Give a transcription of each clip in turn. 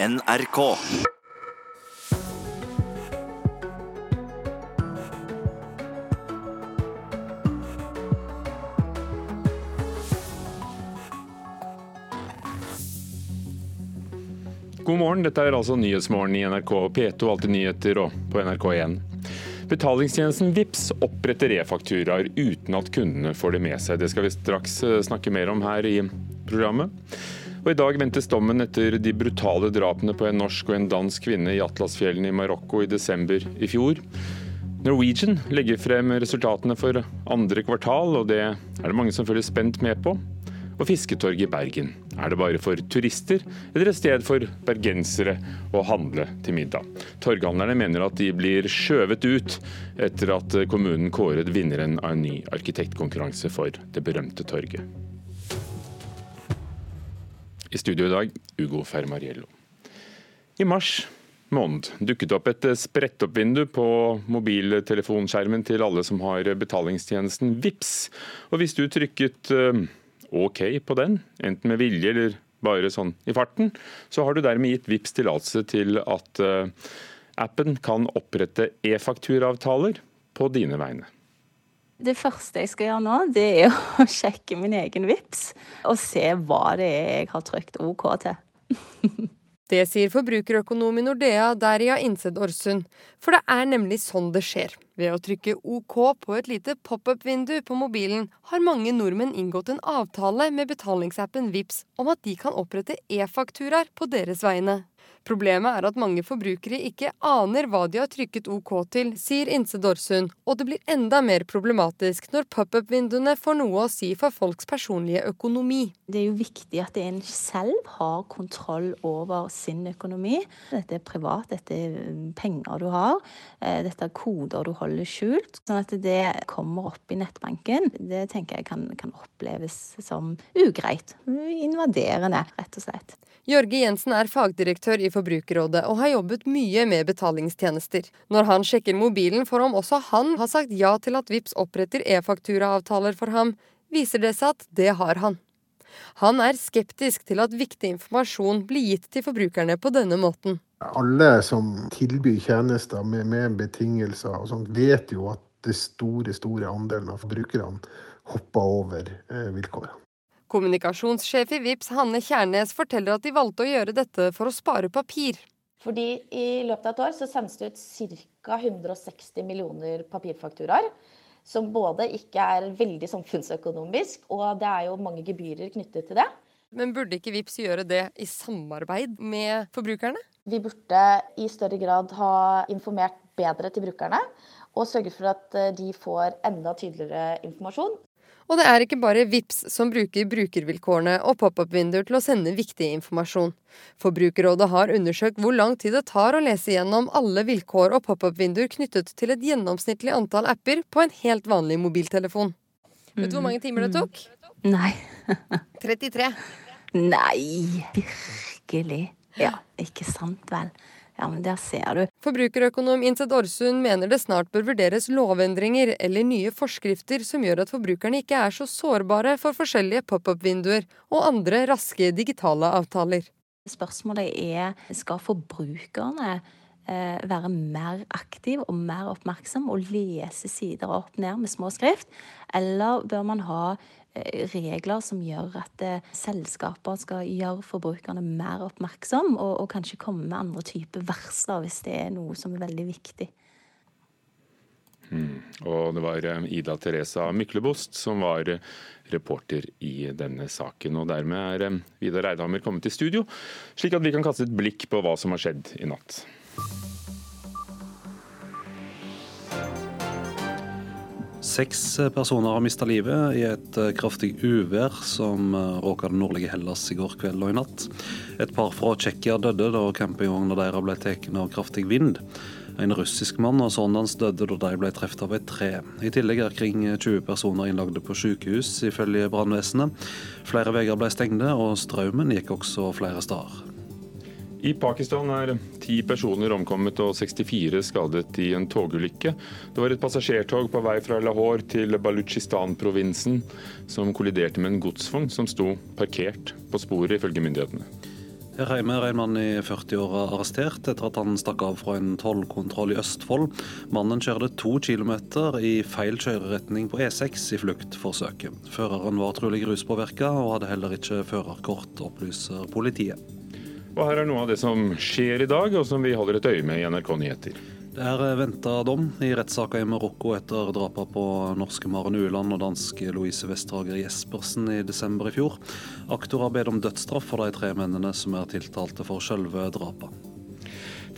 NRK. God morgen, dette er altså Nyhetsmorgen i NRK P2, Alltid nyheter og på NRK1. Betalingstjenesten VIPS oppretter e-fakturaer uten at kundene får det med seg. Det skal vi straks eh, snakke mer om her i programmet. Og I dag ventes dommen etter de brutale drapene på en norsk og en dansk kvinne i Atlasfjellene i Marokko i desember i fjor. Norwegian legger frem resultatene for andre kvartal, og det er det mange som følger spent med på. Og Fisketorget i Bergen. Er det bare for turister, eller et sted for bergensere å handle til middag? Torghandlerne mener at de blir skjøvet ut etter at kommunen kåret vinneren av en ny arkitektkonkurranse for det berømte torget. I studio i dag, Ugo Fermariello. I mars måned dukket opp et sprettoppvindu på mobiltelefonskjermen til alle som har betalingstjenesten VIPS. Og hvis du trykket eh, OK på den, enten med vilje eller bare sånn i farten, så har du dermed gitt VIPS tillatelse til at eh, appen kan opprette e-fakturaavtaler på dine vegne. Det første jeg skal gjøre nå, det er å sjekke min egen VIPS og se hva det er jeg har trykt OK til. Det sier forbrukerøkonom i Nordea Deria Innsed Orsund. For det er nemlig sånn det skjer. Ved å trykke OK på et lite pop-up-vindu på mobilen, har mange nordmenn inngått en avtale med betalingsappen Vips om at de kan opprette e-fakturaer på deres vegne. Problemet er at mange forbrukere ikke aner hva de har trykket OK til, sier Inse Dorsund, og det blir enda mer problematisk når pop-up-vinduene får noe å si for folks personlige økonomi. Det er jo viktig at en selv har kontroll over sin økonomi. Dette er privat, dette er penger du har, eh, dette er koder du holder skjult. Sånn at det kommer opp i nettbanken, det tenker jeg kan, kan oppleves som ugreit. Invaderende, rett og slett. Jørge Jensen er fagdirektør i Forbrukerrådet og har jobbet mye med betalingstjenester. Når han sjekker mobilen for om også han har sagt ja til at VIPS oppretter e-fakturaavtaler for ham, viser det seg at det har han. Han er skeptisk til at viktig informasjon blir gitt til forbrukerne på denne måten. Alle som tilbyr tjenester med, med betingelser og sånt, vet jo at det store, store andelen av forbrukerne hopper over eh, vilkårene. Kommunikasjonssjef i VIPS Hanne Kjærnes forteller at de valgte å gjøre dette for å spare papir. Fordi I løpet av et år så sendes det ut ca. 160 millioner papirfakturaer. Som både ikke er veldig samfunnsøkonomisk, og det er jo mange gebyrer knyttet til det. Men burde ikke VIPS gjøre det i samarbeid med forbrukerne? Vi burde i større grad ha informert bedre til brukerne, og sørget for at eh, de får enda tydeligere informasjon. Og det er ikke bare VIPS som bruker brukervilkårene og pop-up-vinduer til å sende viktig informasjon. Forbrukerrådet har undersøkt hvor lang tid det tar å lese gjennom alle vilkår og pop-up-vinduer knyttet til et gjennomsnittlig antall apper på en helt vanlig mobiltelefon. Mm. Vet du hvor mange timer det tok? Nei. 33. Nei, virkelig. Ja, ikke sant vel. Ja, men der ser du. Forbrukerøkonom Inset Orsund mener det snart bør vurderes lovendringer eller nye forskrifter som gjør at forbrukerne ikke er så sårbare for forskjellige pop-up-vinduer og andre raske digitale avtaler. Spørsmålet er skal forbrukerne eh, være mer aktiv og mer oppmerksom og lese sider opp ned med små skrift, eller bør man ha regler som gjør at eh, selskaper skal gjøre forbrukerne mer oppmerksom, og, og kanskje komme med andre typer varsler hvis det er noe som er veldig viktig. Mm. Og det var eh, Ida Teresa Myklebost som var reporter i denne saken. Og dermed er Vidar Eidhammer kommet til studio, slik at vi kan kaste et blikk på hva som har skjedd i natt. Seks eh, personer har mista livet i et eh, kraftig uvær som eh, råka det nordlige Hellas i går kveld og i natt. Et par fra Tsjekkia døde da campingvogna deres ble tatt av kraftig vind. En russisk mann og sønnen hans døde da de ble truffet av et tre. I tillegg er kring 20 personer innlagde på sykehus, ifølge brannvesenet. Flere veier ble stengte, og strømmen gikk også flere steder. I Pakistan er ti personer omkommet og 64 skadet i en togulykke. Det var et passasjertog på vei fra Lahore til Balutsjistan-provinsen som kolliderte med en godsvogn som sto parkert på sporet, ifølge myndighetene. Her hjemme er en mann i 40-åra arrestert etter at han stakk av fra en tollkontroll i Østfold. Mannen kjørte to kilometer i feil kjøreretning på E6 i fluktforsøket. Føreren var trolig ruspåvirka og hadde heller ikke førerkort, opplyser politiet. Og her er noe av det som skjer i dag, og som vi holder et øye med i NRK Nyheter. Det er venta dom i rettssaka i Marokko etter drapa på norske Maren Ueland og danske Louise Westhager Jespersen i desember i fjor. Aktor har bedt om dødsstraff for de tre mennene som er tiltalte for selve drapa.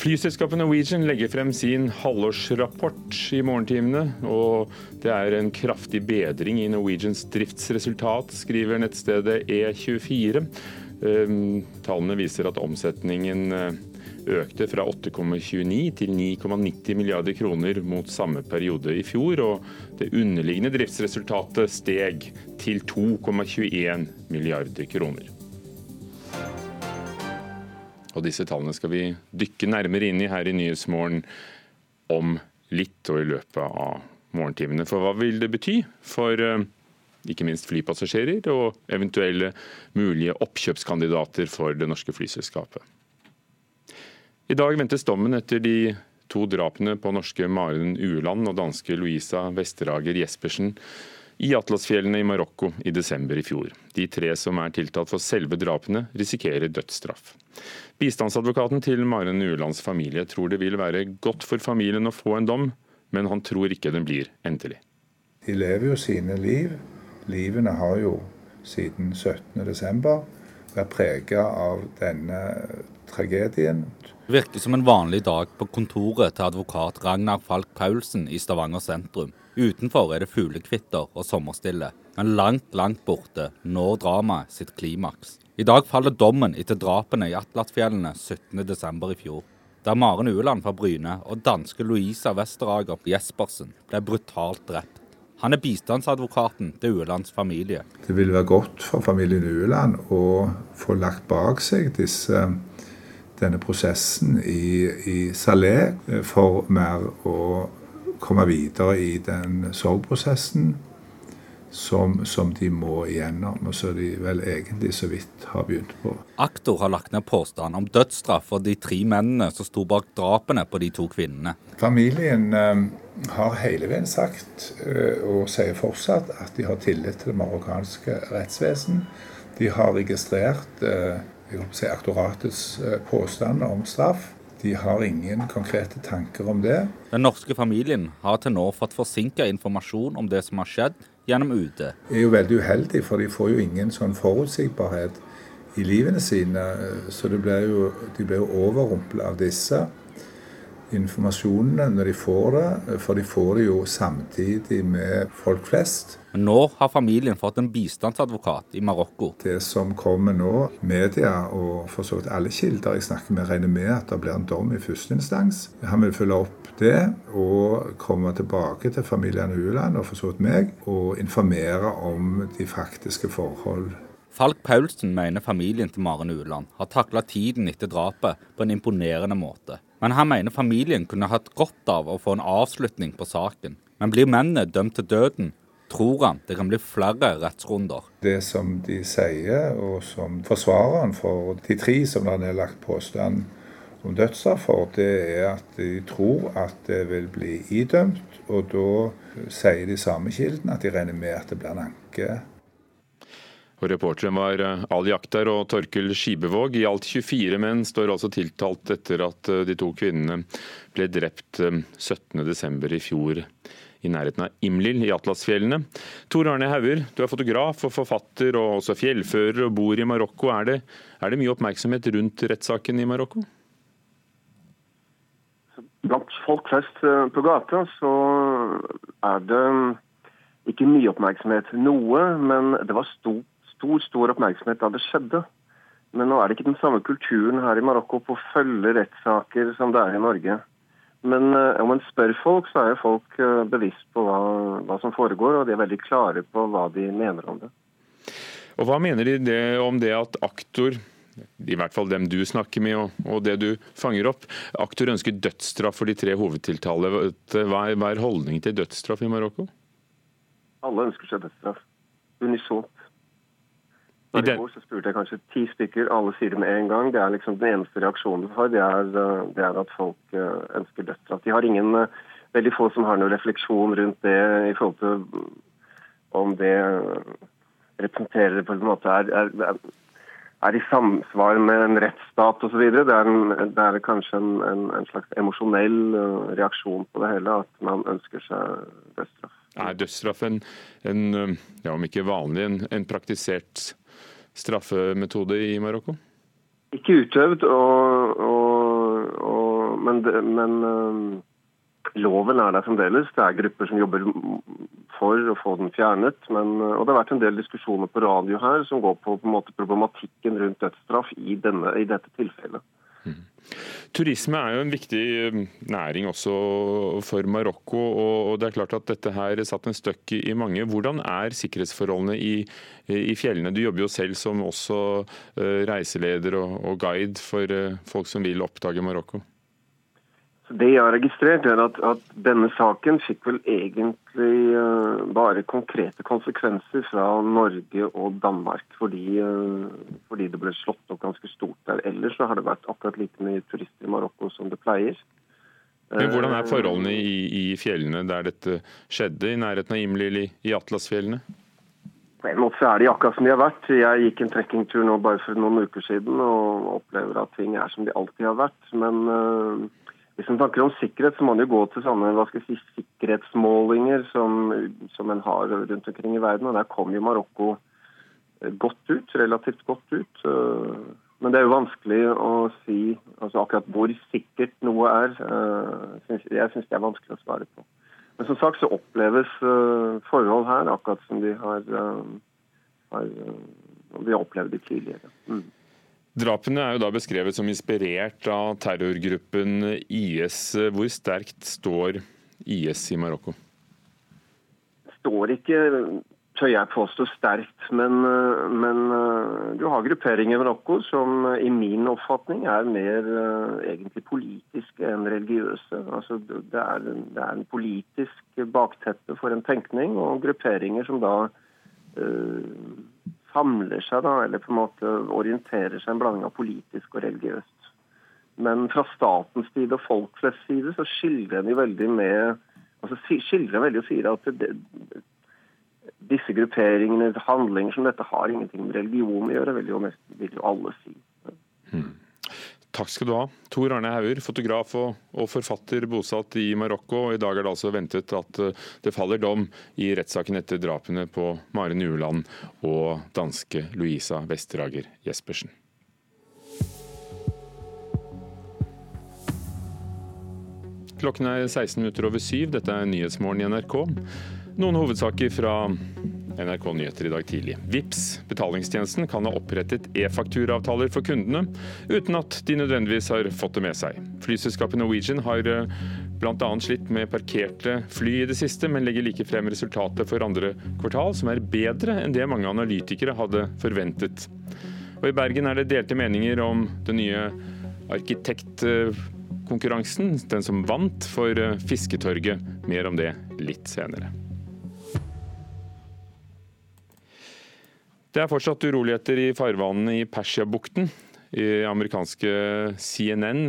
Flyselskapet Norwegian legger frem sin halvårsrapport i morgentimene. Og det er en kraftig bedring i Norwegians driftsresultat, skriver nettstedet E24. Ehm, tallene viser at omsetningen eh, økte fra 8,29 til 9,90 milliarder kroner mot samme periode i fjor, og det underliggende driftsresultatet steg til 2,21 milliarder kroner. Og Disse tallene skal vi dykke nærmere inn i her i Nyhetsmorgen om litt og i løpet av morgentimene. For hva vil det bety for eh, ikke minst flypassasjerer og eventuelle mulige oppkjøpskandidater for det norske flyselskapet? I dag ventes dommen etter de to drapene på norske Maren Ueland og danske Louisa Vesterager Jespersen i Atlasfjellene i Marokko i desember i fjor. De tre som er tiltalt for selve drapene, risikerer dødsstraff. Bistandsadvokaten til Maren Uelands familie tror det vil være godt for familien å få en dom, men han tror ikke den blir endelig. De lever jo sine liv. Livene har jo siden 17.12. vært prega av denne tragedien. Det virker som en vanlig dag på kontoret til advokat Ragnar Falk Paulsen i Stavanger sentrum. Utenfor er det fuglekvitter og sommerstille, men langt, langt borte når dramaet sitt klimaks. I dag faller dommen etter drapene i Atlatfjellene 17.12. i fjor. Der Maren Ueland fra Bryne og danske Louisa Westerager Jespersen ble brutalt drept. Han er bistandsadvokaten til Uelands familie. Det vil være godt for familien Ueland å få lagt bak seg disse denne prosessen i, i Salé eh, for mer å komme videre i den sorgprosessen som, som, de må igjennom, og som de vel egentlig så vidt har begynt på. Aktor har lagt ned påstand om dødsstraff for de tre mennene som sto bak drapene på de to kvinnene. Familien eh, har hele veien sagt, eh, og sier fortsatt, at de har tillit til det marokkanske rettsvesen. De har registrert eh, si, aktoratets eh, påstand om straff. De har ingen konkrete tanker om det. Den norske familien har til nå fått forsinka informasjon om det som har skjedd, gjennom UD. Det er jo veldig uheldig, for de får jo ingen sånn forutsigbarhet i livene sine. Så blir jo, de blir jo overrumpla av disse informasjonene når de får det, for de får det jo samtidig med folk flest. Nå har familien fått en bistandsadvokat i Marokko. Det som kommer nå, media og for så vidt alle kilder jeg snakker med, regner med at det blir en dom i første instans. Han vil følge opp det og komme tilbake til familien Uland og for så vidt meg og informere om de faktiske forhold. Falk Paulsen mener familien til Maren Uland har takla tiden etter drapet på en imponerende måte. Men han mener familien kunne hatt godt av å få en avslutning på saken. Men blir mennene dømt til døden, tror han det kan bli flere rettsrunder. Det som de sier, og som forsvareren for de tre som det er lagt påstand om dødsstraff for, det er at de tror at det vil bli idømt. Og da sier de samme kildene at de regner med at det blir en anke og Reporteren var eh, Ali Akhtar og Torkel Skibevåg. I alt 24 menn står altså tiltalt etter at eh, de to kvinnene ble drept 17.12. Eh, i fjor i nærheten av Imlil i Atlasfjellene. Tor Arne Hauger, du er fotograf og forfatter og også fjellfører og bor i Marokko. Er det, er det mye oppmerksomhet rundt rettssaken i Marokko? Blant folk flest på gata så er det ikke mye oppmerksomhet. Noe, men det var stort stor stor oppmerksomhet da det skjedde. Men nå er det ikke den samme kulturen her i Marokko på å følge rettssaker som det er i Norge. Men uh, om en spør folk, så er jo folk uh, bevisst på hva, hva, som foregår, og de er veldig klare på hva de mener om det. Og Hva mener de det, om det at aktor, i hvert fall dem du snakker med og, og det du fanger opp, aktor ønsker dødsstraff for de tre hovedtiltalte. Hva hva er holdningen til dødsstraff i Marokko? Alle ønsker seg dødsstraff. Unisont. I går så spurte jeg kanskje ti stykker, alle sier det med en gang. Det er liksom Den eneste reaksjonen du får, det er, det er at folk ønsker dødsstraff. De har ingen Veldig få som har noen refleksjon rundt det i forhold til om det representerer på en måte er, er, er i samsvar med en rettsstat osv. Det, det er kanskje en, en, en slags emosjonell reaksjon på det hele, at man ønsker seg dødsstraff. Er dødsstraff en, en ja, om ikke vanlig, en, en praktisert straffemetode i Marokko? Ikke utøvd, og, og, og, men, men um, loven er der fremdeles. Det er grupper som jobber for å få den fjernet. Men, og det har vært en del diskusjoner på radio her som går på, på måte, problematikken rundt dødsstraff i, denne, i dette tilfellet. Turisme er jo en viktig um, næring også for Marokko. og Det er klart at dette her satt en støkk i mange. Hvordan er sikkerhetsforholdene i, i fjellene? Du jobber jo selv som også uh, reiseleder og, og guide for uh, folk som vil oppdage Marokko. Det jeg har registrert, er at, at, denne saken fikk vel egentlig uh, bare konkrete konsekvenser fra Norge og Danmark. Fordi, uh, fordi, det ble slått opp ganske stort der. Ellers så har det vært akkurat like mye turister i Marokko som det pleier. Men Hvordan er forholdene i, i fjellene der dette skjedde, i nærheten av Imlil i, i Atlasfjellene? På en måte er de akkurat som de har vært. Jeg gikk en trekkingtur nå bare for noen uker siden og opplever at ting er som de alltid har vært. Men uh, hvis man snakker om sikkerhet, så må man jo gå til sånne si, sikkerhetsmålinger som, som en har rundt omkring i verden. og Der kom jo Marokko eh, godt ut, relativt godt ut. Eh, men det er jo vanskelig å si altså akkurat hvor sikkert noe er. Eh, jeg syns det er vanskelig å svare på. Men som sagt så oppleves forhold her akkurat som de har, har vi har opplevd det tidligere. Mm. Drapene er jo da beskrevet som inspirert av terrorgruppen IS. Hvor sterkt står IS i Marokko? Står ikke, tør jeg påstå, sterkt. Men, men, du har grupperinger i Marokko som i min oppfatning er mer egentlig politiske enn religiøse. Altså, det, er, det er en politisk bakteppe for en tenkning, og grupperinger som da uh, samler seg, da, eller på en måte orienterer seg en blanding av politisk og religiøst. Men fra statens side og folk flest side så skildrer de veldig med altså skildrer veldig og sier at det, disse grupperingene, handlinger som dette, har ingenting med religion å gjøre, vil jo, mest, vil jo alle si. Hmm. Takk skal du ha. Tor Arne Hauger, fotograf og, og, forfatter bosatt i Marokko. I dag er det altså ventet at eh, det faller dom i rettssaken etter drapene på Maren Ueland og danske Louisa Westerager Jespersen. Klokken er 16 minutter over syv. Dette er Nyhetsmorgen i NRK. Noen hovedsaker fra NRK Nyheter i dag tidlig. VIPS, betalingstjenesten, kan ha opprettet e-fakturaavtaler for kundene, uten at de nødvendigvis har fått det med seg. Flyselskapet Norwegian har eh, bl.a. slitt med parkerte fly i det siste, men legger like frem resultatet for andre kvartal, som er bedre enn det mange analytikere hadde forventet. Og I Bergen er det delte meninger om den nye arkitektkonkurransen, den som vant for eh, Fisketorget. Mer om det litt senere. Det er fortsatt uroligheter i farvannene i Persiabukten. I amerikanske CNN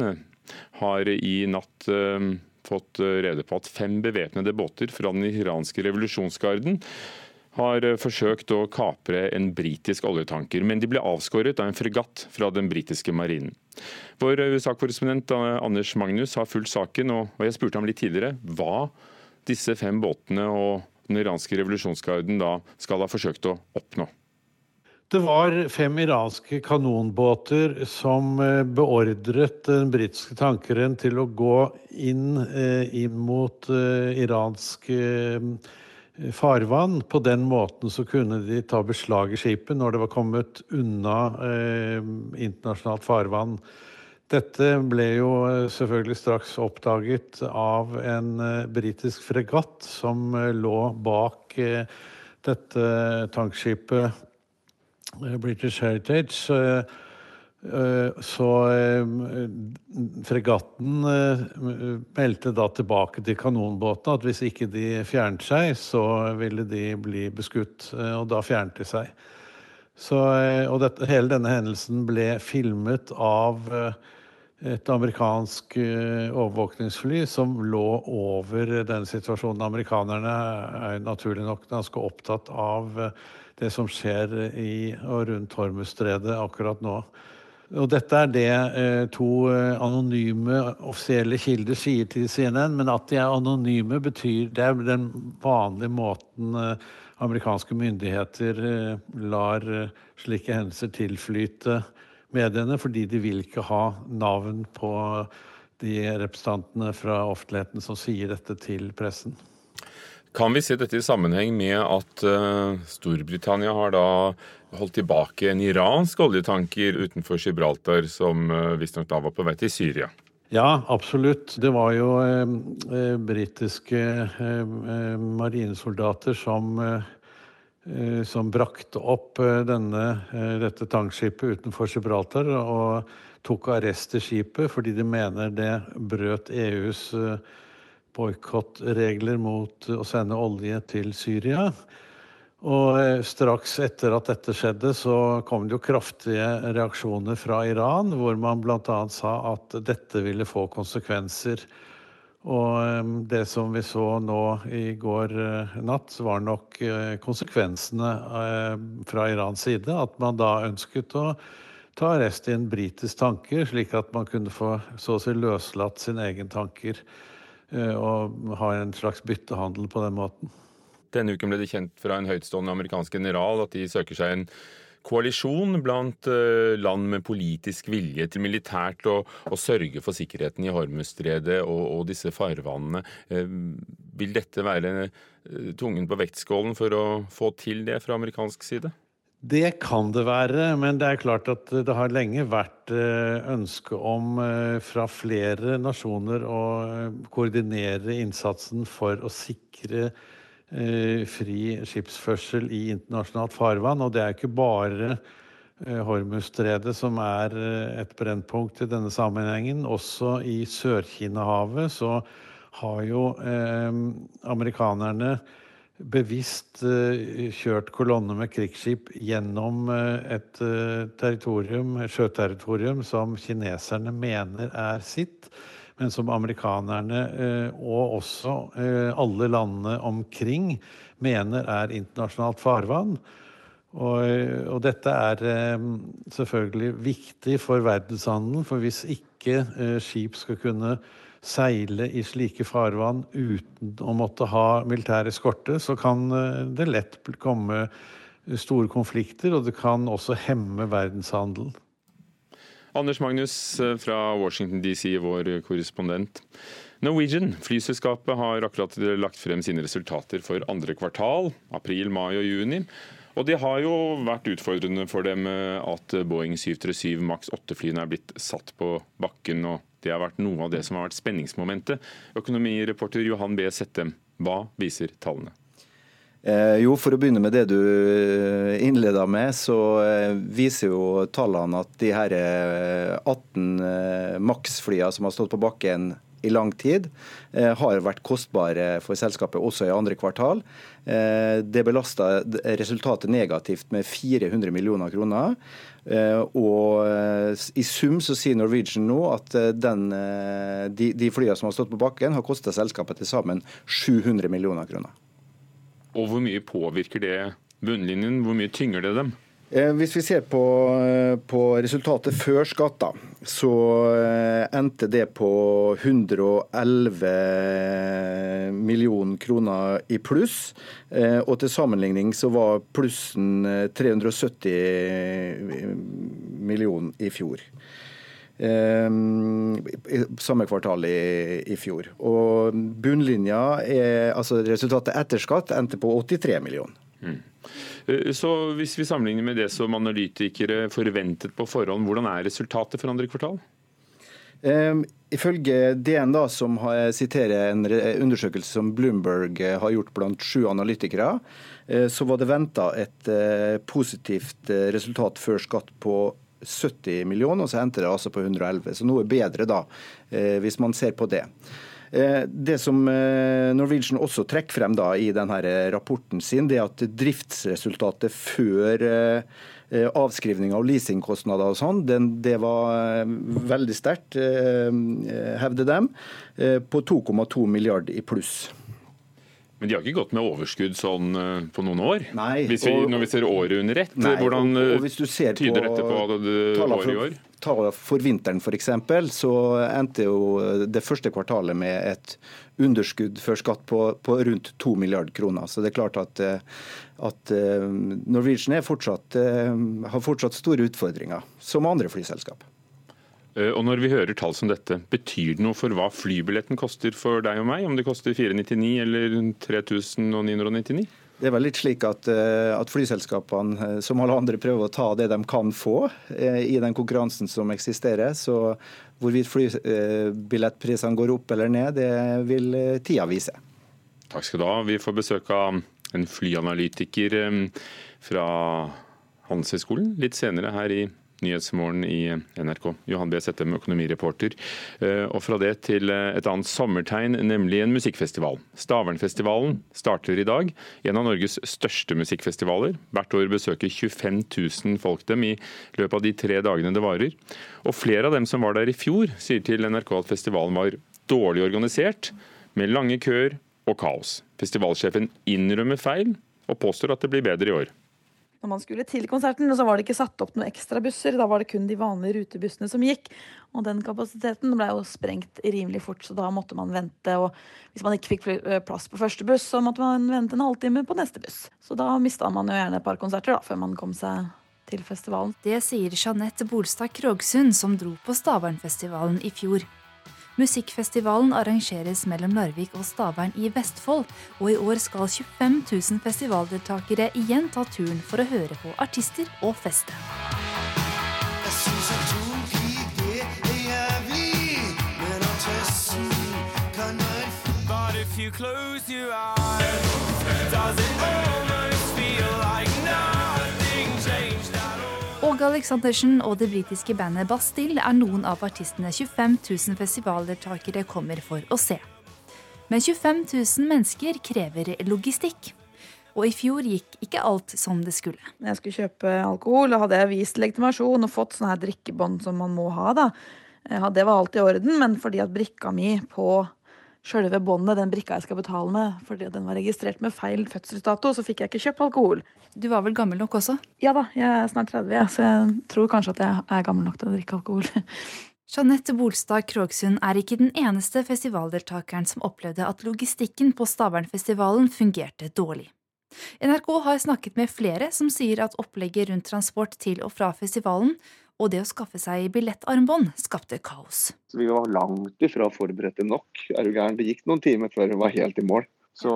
har i natt eh, fått rede på at fem bevæpnede båter fra den iranske revolusjonsgarden har forsøkt å kapre en britisk oljetanker, men de ble avskåret av en fregatt fra den britiske marinen. Vår USA-korrespondent Anders Magnus har fulgt saken, og jeg spurte ham litt tidligere hva disse fem båtene og den iranske revolusjonsgarden da skal ha forsøkt å oppnå. Det var fem iranske kanonbåter som eh, beordret den britiske tankeren til å gå inn, eh, inn mot eh, iransk farvann. På den måten så kunne de ta beslag i skipet når det var kommet unna internasjonalt farvann. Dette ble jo selvfølgelig straks oppdaget av en britisk fregatt som lå bak dette tankskipet British Heritage. Eh, eh, så fregatten meldte da tilbake til kanonbåtene at hvis ikke de fjernet seg, så ville de bli beskutt. Og da fjernet de seg. Så, og dette, hele denne hendelsen ble filmet av et amerikansk overvåkningsfly som lå over den situasjonen. Amerikanerne er naturlig nok ganske opptatt av det som skjer i og rundt Hormuzstredet akkurat nå. Og dette er det eh, to eh, anonyme offisielle kilder sier til CNN, men at de er anonyme, betyr Det er den vanlige måten eh, amerikanske myndigheter lar slike hendelser tilflyte mediene, fordi de vil ikke ha navn på de representantene fra offentligheten som sier dette til pressen. Kan vi se dette i sammenheng med at uh, Storbritannia har da holdt tilbake en iransk oljetanker utenfor Gibraltar, som uh, visstnok da var på vei til Syria? Ja, absolutt. Det var jo eh, eh britiske eh, marinesoldater som, eh, som brakte opp denne, dette tankskipet utenfor Gibraltar og tok arrest i skipet fordi de mener det brøt EUs eh, boikottregler mot å sende olje til Syria. Og eh, straks etter at dette skjedde, så kom det jo kraftige reaksjoner fra Iran, hvor man bl.a. sa at dette ville få konsekvenser. Og eh, det som vi så nå i går eh, natt, var nok konsekvensene fra Irans side. At man da ønsket å ta arrest i en britisk tanker, slik at man kunne få så å si løslatt sine egen tanker. Eh, og ha en slags byttehandel på den måten. Denne uken ble det kjent fra en høytstående amerikansk general at de søker seg en koalisjon blant eh, land med politisk vilje til militært å, sørge for sikkerheten i Hormuzstredet og, og, disse farvannene. Eh, vil dette være tungen på vektskålen for å få til det fra amerikansk side? Det kan det være, men det er klart at det har lenge vært eh, ønske om eh, fra flere nasjoner å eh, koordinere innsatsen for å sikre fri skipsførsel i internasjonalt farvann. Og det er ikke bare Hormuzstredet som er et brennpunkt i denne sammenhengen. Også i Sør-Kina-havet så har jo amerikanerne bevisst eh, kjørt kolonne med krigsskip gjennom eh, et eh, territorium, et sjøterritorium som kineserne mener er sitt, men som amerikanerne og også alle landene omkring mener er internasjonalt farvann. Og, og, dette er selvfølgelig viktig for verdenshandelen, for hvis ikke skip skal kunne seile i slike farvann uten å måtte ha militær eskorte, så kan eh, det lett komme store konflikter, og det kan også hemme verdenshandelen. Anders Magnus eh, fra Washington DC, vår korrespondent. Norwegian, flyselskapet, har akkurat lagt frem sine resultater for andre kvartal, april, mai og juni. Og Det har jo vært utfordrende for dem eh, at Boeing 737 Max 8-flyene er blitt satt på bakken. og Det har vært noe av det som har vært spenningsmomentet. Økonomireporter Johan B. Settem, hva viser tallene? Eh, jo, For å begynne med det du eh, innleda med, så eh, viser jo tallene at de her 18 eh, Max-flyene som har stått på bakken i lang tid, eh, har vært kostbare for selskapet også i andre kvartal. Eh, det belasta resultatet negativt med 400 millioner kroner. Eh, og i sum så sier Norwegian nå at den, de, de flyene som har stått på bakken, har kosta selskapet til sammen 700 millioner kroner. Og hvor mye påvirker det bunnlinjen? Hvor mye tynger det dem? Eh, hvis vi ser på, eh, på resultatet før skatt, så eh, endte det på 111 millioner kroner i pluss. Og til sammenligning så var plussen 370 millioner i fjor. Samme kvartal i, i fjor. Og bunnlinja, er, altså resultatet etter skatt, endte på 83 millioner. Mm. Eh, så Hvis vi sammenligner med det som analytikere forventet på forhånd, hvordan er resultatet for andre kvartal? Um, ifølge DN, da, som siterer en undersøkelse som Bloomberg eh, har gjort blant sju analytikere, så var det venta et positivt resultat før skatt på 70 millioner, og så endte det altså på 111. Så noe bedre da, hvis man ser på det. Det som Norwegian også trekker frem da i denne rapporten sin, det er at driftsresultatet før avskrivning av leasingkostnader og sånn, det var veldig sterkt, hevder dem, på 2,2 milliarder i pluss. Men de har ikke gått med overskudd sånn eh, på noen år? Nei. Vi, når vi ser året under ett, hvordan og, og tyder på dette på året i år? Tallene for vinteren f.eks., så endte jo det første kvartalet med et underskudd før skatt på, på rundt 2 milliarder kroner. Så det er klart at, eh, at eh, Norwegian fortsatt, har fortsatt store utfordringer, som andre flyselskap. Eh, og når vi hører tall som dette, betyr det noe for hva flybilletten koster for deg og meg? Om det koster 499 eller 3999? Det er vel litt slik at, eh, at, flyselskapene eh, som alle andre prøver å ta det de kan få i den konkurransen som eksisterer. Så hvorvidt flybillettprisene går opp eller ned, det vil tida vise. Takk skal du ha. Vi får besøk av en flyanalytiker fra Handelshøyskolen litt senere her i Nyhetsmorgen i NRK. Johan B. Settem, økonomireporter. Eh, og fra det til eh, et annet sommertegn, nemlig en musikkfestival. Stavernfestivalen starter i dag. En av Norges største musikkfestivaler. Hvert år besøker 25 000 folk dem i løpet av de tre dagene det varer. Og flere av dem som var der i fjor, sier til NRK at festivalen var dårlig organisert, med lange køer og kaos. Festivalsjefen innrømmer feil, og påstår at det blir bedre i år når man skulle til konserten, så var det ikke satt opp noen ekstra busser, Da var det kun de vanlige rutebussene som gikk. Og den kapasiteten ble jo sprengt rimelig fort, så da måtte man vente. Og hvis man ikke fikk plass på første buss, så måtte man vente en halvtime på neste buss. Så da mista man jo gjerne et par konserter da, før man kom seg til festivalen. Det sier Jeanette Bolstad Krogsund, som dro på Stavernfestivalen i fjor. Musikkfestivalen arrangeres mellom Larvik og Stavern i Vestfold, og i år skal 25 000 festivaldeltakere igjen ta turen for å høre på artister og feste. Jeg synes men testen But if you close your eyes, Åge Aleksandersen og det britiske bandet Bastille er noen av artistene 25 000 festivaldeltakere kommer for å se. Men 25 000 mennesker krever logistikk. Og i fjor gikk ikke alt som det skulle. Jeg skulle kjøpe alkohol, og hadde jeg vist legitimasjon og fått sånne her drikkebånd som man må ha. da. Det var alt i orden, men fordi at brikka mi på sjølve båndet, den brikka jeg skal betale med, fordi den var registrert med feil fødselsdato, så fikk jeg ikke kjøpt alkohol. Du var vel gammel nok også? Ja da, jeg er snart 30, ja, så jeg tror kanskje at jeg er gammel nok til å drikke alkohol. Jeanette Bolstad Krogsund er ikke den eneste festivaldeltakeren som opplevde at logistikken på Stavernfestivalen fungerte dårlig. NRK har snakket med flere som sier at opplegget rundt transport til og fra festivalen og det å skaffe seg billettarmbånd skapte kaos. Så vi var langt ifra forberedte nok. Er du gæren? Det gikk noen timer før vi var helt i mål. Så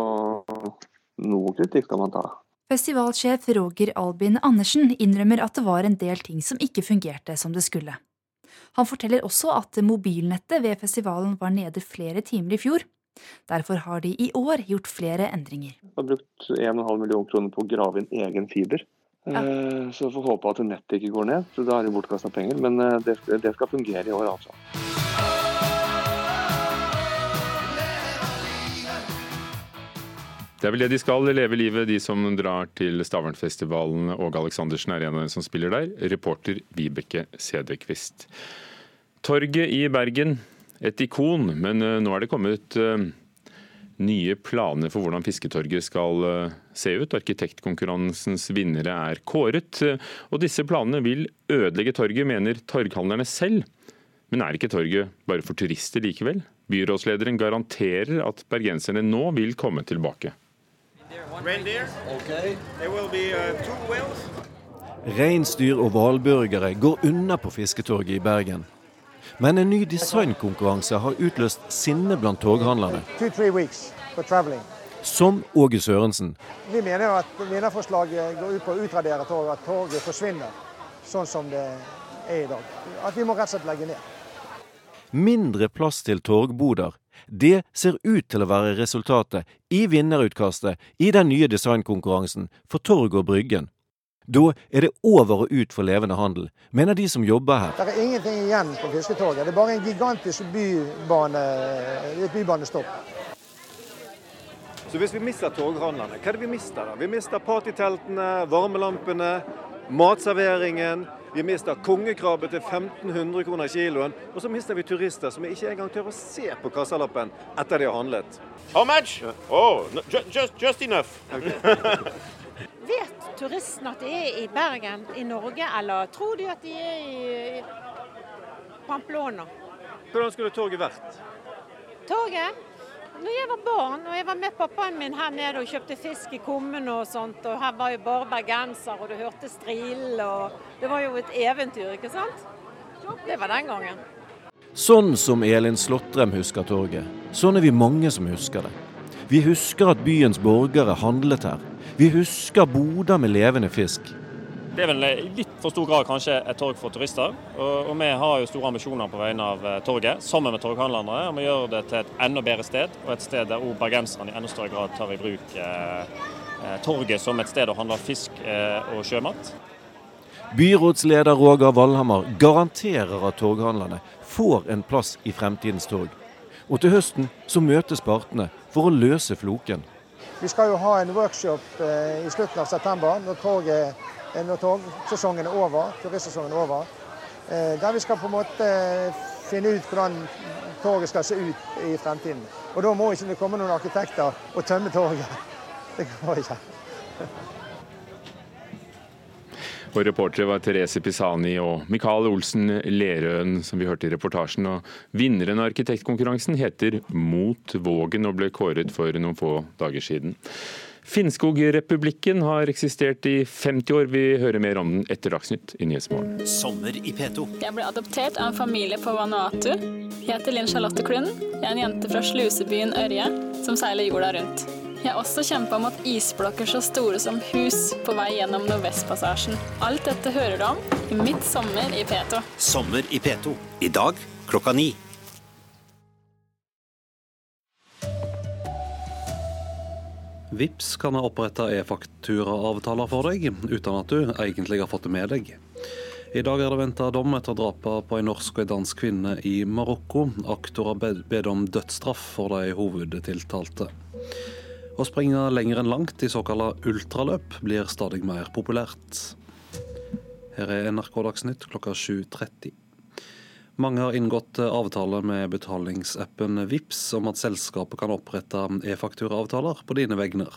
noe kritikk kan man ta. Festivalsjef Roger Albin Andersen innrømmer at det var en del ting som ikke fungerte som det skulle. Han forteller også at mobilnettet ved festivalen var nede flere timer i fjor. Derfor har de i år gjort flere endringer. Vi har brukt 1,5 millioner kroner på å grave inn egen fiber. Ja. Eh, så får håpe at nettet ikke går ned, så da er det bortkasta penger. Men eh, det, det, skal fungere i år, altså. Det er vel det de skal, leve livet, de som drar til Stavernfestivalen. Åge Aleksandersen er en av dem som spiller der. Reporter Vibeke Sedekvist. Torget i Bergen, et ikon, men eh, nå er det kommet nye planer for hvordan Fisketorget skal eh, se ut. Arkitektkonkurransens vinnere er kåret, og disse planene vil ødelegge torget, mener torghandlerne selv. Men er ikke torget bare for turister likevel? Byrådslederen garanterer at bergenserne nå vil komme tilbake. Reinsdyr og hvalburgere går unna på Fisketorget i Bergen. Men en ny designkonkurranse har utløst sinne blant toghandlerne. Som Åge Sørensen. Vi mener jo at vinnerforslaget går ut på å utradere toget, at toget forsvinner sånn som det er i dag. At vi må rett og slett legge ned. Mindre plass til torgboder. Det ser ut til å være resultatet i vinnerutkastet i den nye designkonkurransen for Torg og Bryggen. Da er det over og ut for levende handel, mener de som jobber her. Det er ingenting igjen på Fisketorget. Det er bare en gigantisk bybane, et bybanestopp. Så hvis vi mister toghandlene, hva er det vi mister da? Vi mister partyteltene, varmelampene, matserveringen. Vi mister kongekrabbe til 1500 kroner kiloen. Og så mister vi turister som ikke engang tør å se på kassalappen etter de har handlet. How much? Oh, no, just, just enough. Turistene at de er i Bergen, i Norge, eller tror de at de er i Pamplona? Hvordan skulle toget vært? Toget? Når jeg var barn og jeg var med pappaen min her nede og kjøpte fisk i kummen og sånt, og her var jo bare bergenser, og du hørte strill, og det var jo et eventyr, ikke sant? Det var den gangen. Sånn som Elin Slåttrem husker torget. Sånn er vi mange som husker det. Vi husker at byens borgere handlet her. Vi husker boder med levende fisk. Det er vel i litt for stor grad kanskje et torg for turister. Og, og vi har jo store ambisjoner på vegne av eh, torget, sammen med torghandlerne, om å gjøre det til et enda bedre sted, og et sted der òg bergenserne i enda større grad tar i bruk eh, eh, torget som et sted å handle fisk eh, og sjømat. Byrådsleder Roger Valhammer garanterer at torghandlerne får en plass i fremtidens torg. Og til høsten så møtes partene for å løse floken. Vi skal jo ha en workshop eh, i slutten av september, når torget når togsesongen er over, turistsesongen er over. Eh, der vi skal på en måte finne ut hvordan toget skal se ut i fremtiden. Og da må ikke det komme noen arkitekter og tømme toget. Det går ikke. Og Reportere var Therese Pisani og Mikael Olsen Lerøen, som vi hørte i reportasjen. Og Vinneren av arkitektkonkurransen heter Mot Vågen og ble kåret for noen få dager siden. Finnskogrepublikken har eksistert i 50 år. Vi hører mer om den etter Dagsnytt i Nyhetsmorgen. Sommer i P2. Jeg ble adoptert av en familie på Vanuatu. Jeg heter Linn Charlotte Klund. Jeg er en jente fra slusebyen Ørje som seiler jorda rundt. Jeg har også kjempa mot isblokker så store som hus på vei gjennom Nordvestpassasjen. Alt dette hører du om i Mitt sommer i P2. Sommer i P2. I dag klokka ni. Vips kan ha oppretta e-fakturaavtaler for deg, uten at du egentlig har fått det med deg. I dag er det venta dom etter drapet på en norsk og en dansk kvinne i Marokko. Aktor har bedt om dødsstraff for de hovedtiltalte. Å springe lenger enn langt i såkalla ultraløp blir stadig mer populært. Her er NRK Dagsnytt klokka 7.30. Mange har inngått avtale med betalingsappen VIPS om at selskapet kan opprette e-fakturaavtaler på dine vegner.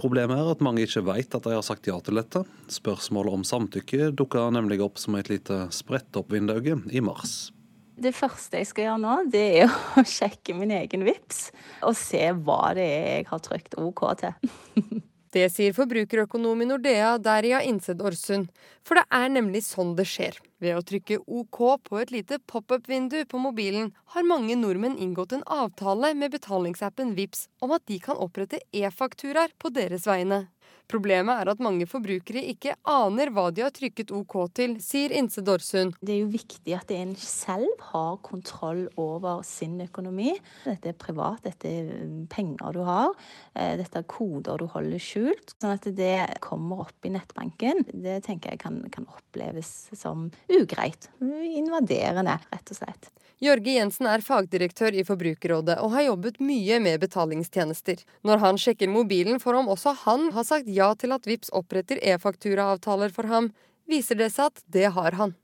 Problemet er at mange ikke vet at de har sagt ja til dette. Spørsmålet om samtykke dukka nemlig opp som et lite spredt opp vindauge i mars. Det første jeg skal gjøre nå, det er å sjekke min egen VIPS og se hva det er jeg har trykt OK til. Det sier forbrukerøkonom i Nordea, Derja Innsed Orsund. For det er nemlig sånn det skjer. Ved å trykke OK på et lite pop-up-vindu på mobilen, har mange nordmenn inngått en avtale med betalingsappen VIPS om at de kan opprette e-fakturaer på deres vegne. Problemet er at mange forbrukere ikke aner hva de har trykket OK til, sier Inse Dorsund. Det er jo viktig at en selv har kontroll over sin økonomi. Dette er privat, dette er penger du har, eh, dette er koder du holder skjult. Sånn at det kommer opp i nettbanken, det tenker jeg kan, kan oppleves som ugreit. Invaderende, rett og slett. Jørge Jensen er fagdirektør i Forbrukerrådet og har jobbet mye med betalingstjenester. Når han sjekker mobilen for om også han har sagt ja til at VIPS oppretter e-fakturaavtaler for ham, viser det seg at det har han.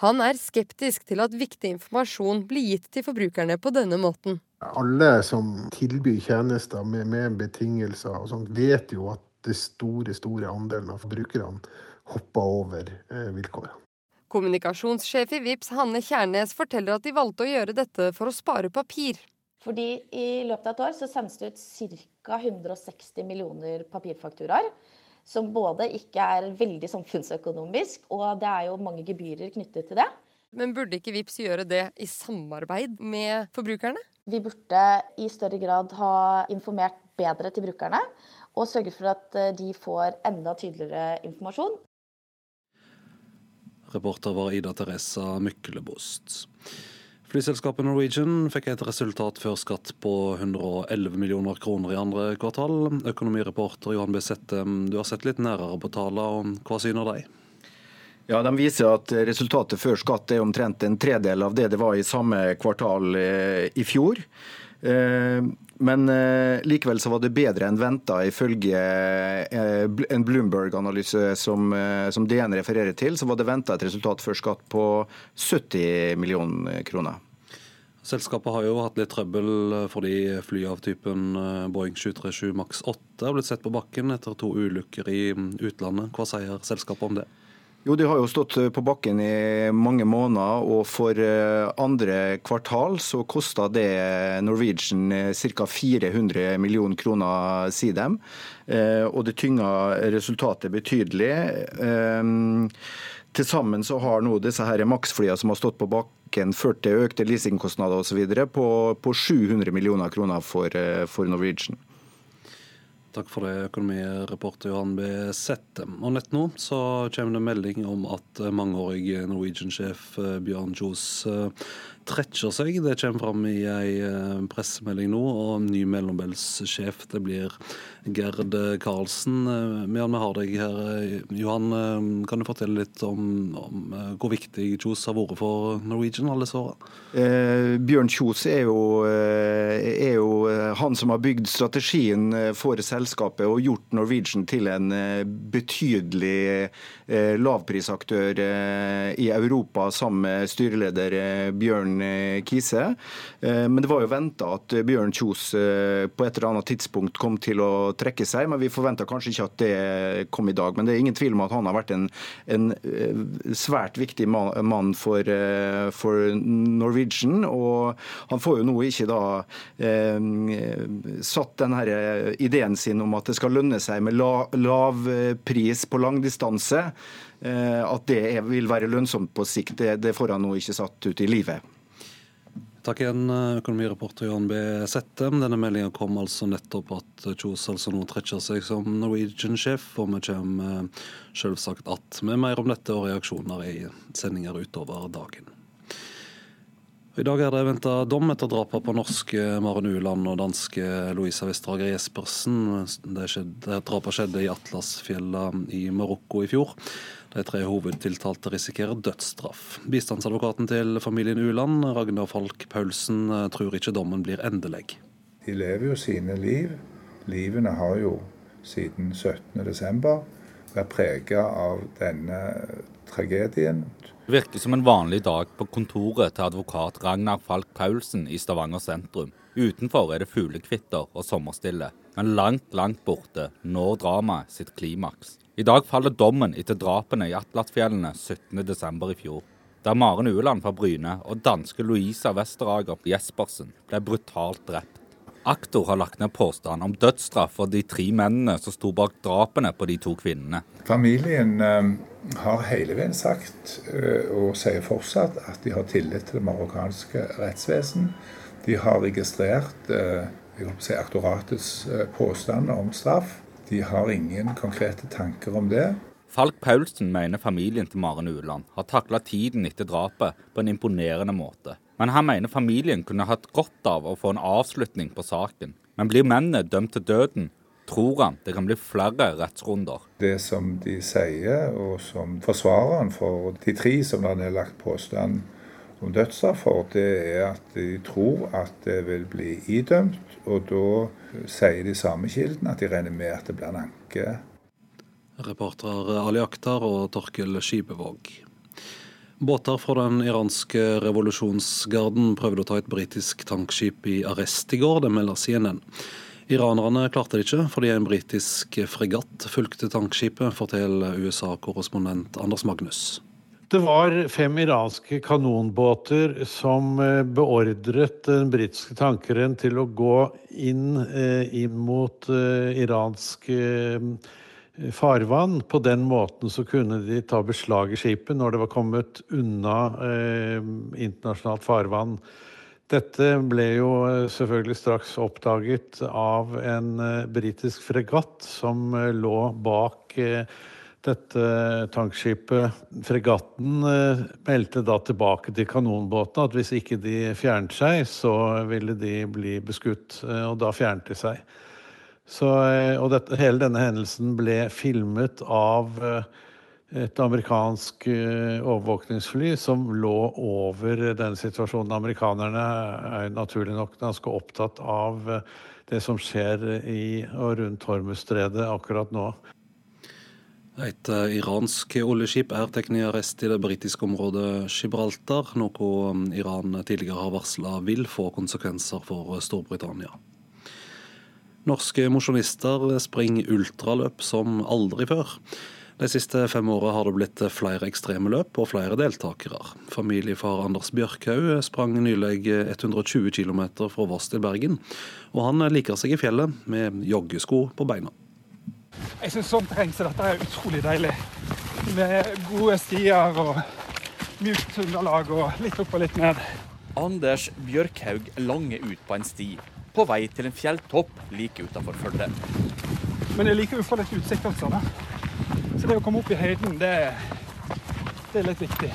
Han er skeptisk til at viktig informasjon blir gitt til forbrukerne på denne måten. Alle som tilbyr tjenester med, med betingelser og sånt, vet jo at det store, store andelen av forbrukerne hopper over eh, vilkårene. Kommunikasjonssjef i VIPS Hanne Kjærnes forteller at de valgte å gjøre dette for å spare papir. Fordi I løpet av et år så sendes det ut ca. 160 millioner papirfakturaer. Som både ikke er veldig samfunnsøkonomisk, og det er jo mange gebyrer knyttet til det. Men burde ikke VIPS gjøre det i samarbeid med forbrukerne? Vi burde i større grad ha informert bedre til brukerne, og sørget for at eh, de får enda tydeligere informasjon. Reporter var Ida Teresa Myklebost. Flyselskapet Norwegian fikk et resultat før skatt på 111 millioner kroner i andre kvartal. Økonomireporter Johan B. Settem, du har sett litt nærere på tallene. Hva syner de? Ja, De viser at resultatet før skatt er omtrent en tredel av det det var i samme kvartal eh, i fjor. Eh, men eh, likevel så var det bedre enn venta, ifølge eh, en Bloomberg-analyse som, som, DN refererer til. Så var det venta et resultat før skatt på 70 millioner kroner. Selskapet har jo hatt litt trøbbel fordi fly av typen Boeing 737 Max 8 har blitt sett på bakken etter to ulykker i utlandet. Hva sier selskapet om det? Jo, De har jo stått eh, på bakken i mange måneder, og for eh, andre kvartal så kosta det Norwegian eh, ca. 400 millioner kroner, sier de. Og det tynga resultatet betydelig. Til sammen så har nå disse her Max-flyene som har stått på bakken, ført til økte leasingkostnader osv. På, på 700 millioner kroner for, for Norwegian. Takk for det, økonomireporter Johan B. Settem. Og nett nå så kommer det melding om at mangeårig Norwegian-sjef eh, Bjørn Kjos eh, trekker seg. Det kommer fram i ei eh, pressemelding nå. Og ny mellombelssjef det blir Gerd Karlsen. Medan vi har deg her, Johan, kan du fortelle litt om, om hvor viktig Kjos har vært for Norwegian alle disse åra? Eh, Bjørn Kjos er jo, er jo han som har bygd strategien for selskapet og gjort Norwegian til en eh, betydelig eh, lavprisaktør eh, i Europa sammen med styreleder Bjørn Kise. Men det var jo venta at Bjørn Kjos på et eller annet tidspunkt kom til å trekke seg, men vi forventa kanskje ikke at det kom i dag. Men det er ingen tvil om at han har vært en, en svært viktig mann for, for, Norwegian. Og han får jo nå ikke da eh, satt her ideen sin om at det skal lønne seg med lav pris på langdistanse, eh, at det vil være lønnsomt på sikt, det får han nå ikke satt ut i livet. Takk igjen, økonomireporter Jan B. Settem. Denne meldinga kom altså nettopp at Kjos altså nå trekker seg som Norwegian-sjef, og vi kommer selvsagt att med mer om dette og reaksjoner i sendinger utover dagen. I dag er det venta dom etter drapet på norske Maren Uland og danske Louisa Westerhager Jespersen. Det, skjedde, drapet skjedde i Atlasfjella i Marokko i fjor. De tre hovedtiltalte risikerer dødsstraff. Bistandsadvokaten til familien Uland, Ragnar Falk Paulsen, tror ikke dommen blir endelig. De lever jo sine liv. Livene har jo siden 17.12. vært prega av denne tragedien. Det virker som en vanlig dag på kontoret til advokat Ragnar Falk Paulsen i Stavanger sentrum. Utenfor er det fuglekvitter og sommerstille, men langt, langt borte når dramaet sitt klimaks. I dag faller dommen etter drapene i Atlatfjellene 17.12. i fjor. Der Maren Ueland fra Bryne og danske Louisa Westerager Jespersen ble brutalt drept. Aktor har lagt ned påstand om dødsstraff for de tre mennene som sto bak drapene på de to kvinnene. Familien eh, har hele veien sagt, eh, og sier fortsatt, at de har tillit til det marokkanske rettsvesen. De har registrert eh, si, aktoratets påstander om straff. De har ingen konkrete tanker om det. Falk Paulsen mener familien til Maren Ueland har takla tiden etter drapet på en imponerende måte. Men han mener familien kunne hatt godt av å få en avslutning på saken. Men blir mennene dømt til døden, tror han det kan bli flere rettsrunder. Det som de sier, og som forsvareren for de tre som det er lagt påstand om dødsstraff for, det er at de tror at det vil bli idømt. Og da sier de samme kildene at de regner med at det blir en anke. Reportere Ali Akhtar og Torkel Skipevåg. Båter fra den iranske revolusjonsgarden prøvde å ta et britisk tankskip i arrest i går, det melder CNN. Iranerne klarte det ikke fordi en britisk fregatt fulgte tankskipet, forteller USA-korrespondent Anders Magnus. Det var fem iranske kanonbåter som eh, beordret den britiske tankeren til å gå inn, eh, inn mot eh, iransk farvann. På den måten så kunne de ta beslag i skipet når det var kommet unna eh, internasjonalt farvann. Dette ble jo eh, selvfølgelig straks oppdaget av en eh, britisk fregatt som eh, lå bak eh, Dette tankskipet, fregatten, eh, meldte da tilbake til kanonbåtene at hvis ikke de fjernet seg, så ville de bli beskutt. Og da fjernet de seg. Så, eh, og dette, hele denne hendelsen ble filmet av eh, et amerikansk eh, overvåkningsfly som lå over denne situasjonen. Amerikanerne er naturlig nok ganske opptatt av det som skjer i og rundt Hormuzstredet akkurat nå. Et iransk oljeskip er tatt i arrest i det britiske området Gibraltar, noe Iran tidligere har varsla vil få konsekvenser for Storbritannia. Norske mosjonister springer ultraløp som aldri før. De siste fem åra har det blitt flere ekstreme løp og flere deltakere. Familiefar Anders Bjørkhaug sprang nylig 120 km fra Voss til Bergen, og han liker seg i fjellet med joggesko på beina. Jeg syns sånn terreng som dette er utrolig deilig. Med gode stier og mjukt underlag og litt opp og litt ned. Anders Bjørkhaug langer ut på en sti, på vei til en fjelltopp like utenfor Førde. Men jeg liker jo å få litt utsikt også, da. Så det å komme opp i høyden, det, det er litt viktig.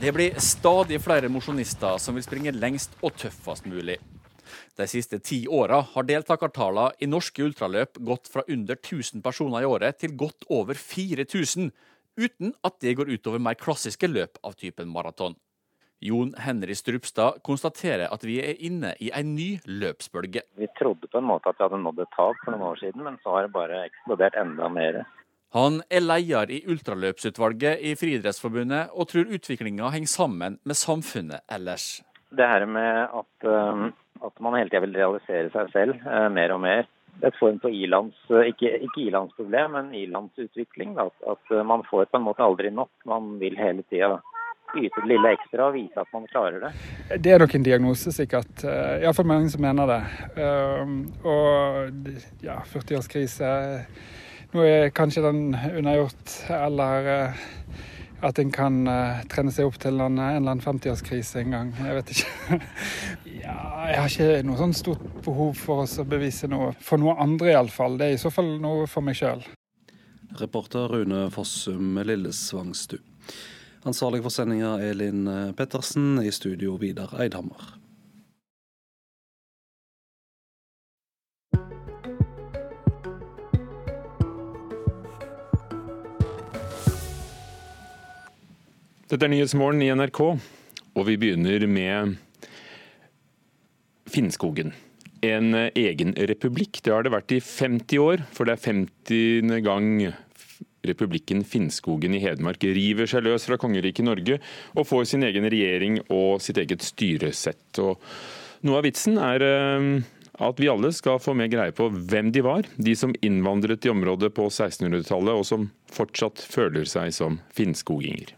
Det blir stadig flere mosjonister som vil springe lengst og tøffest mulig. De siste ti åra har deltakertallene i norske ultraløp gått fra under 1000 personer i året til godt over 4000, uten at det går utover mer klassiske løp av typen maraton. Jon Henry Strupstad konstaterer at vi er inne i en ny løpsbølge. Vi trodde på en måte at vi hadde nådd et tak for noen år siden, men så har det bare eksplodert enda mer. Han er leder i ultraløpsutvalget i Friidrettsforbundet, og tror utviklinga henger sammen med samfunnet ellers. Det her med at, um, at man hele tida vil realisere seg selv uh, mer og mer. Det er et form for ilands, uh, ikke, ikke ilandsproblem, men ilandsutvikling. At, at man får på en måte aldri nok. Man vil hele tida yte det lille ekstra og vise at man klarer det. Det er nok en diagnose, sikkert. Uh, Iallfall mange som mener det. Um, og ja, 40-årskrise Nå er kanskje den unnagjort, eller uh, at en kan uh, trene seg opp til en, eller annen 50-årskrise en gang. Jeg vet ikke. ja, jeg har ikke noe sånn stort behov for oss å bevise noe for noe andre, iallfall. Det er i så fall noe for meg sjøl. Reporter Rune Fossum Lillesvangstu. Ansvarlig for sendinga Elin Pettersen, i studio Vidar Eidhammer. Dette er Nyhetsmorgen i NRK, og vi begynner med Finnskogen. En egen republikk. Det har det vært i 50 år, for det er 50. gang republikken Finnskogen i Hedmark river seg løs fra kongeriket Norge og får sin egen regjering og sitt eget styresett. Og noe av vitsen er at vi alle skal få mer greie på hvem de var, de som innvandret i området på 1600-tallet og som fortsatt føler seg som finnskoginger.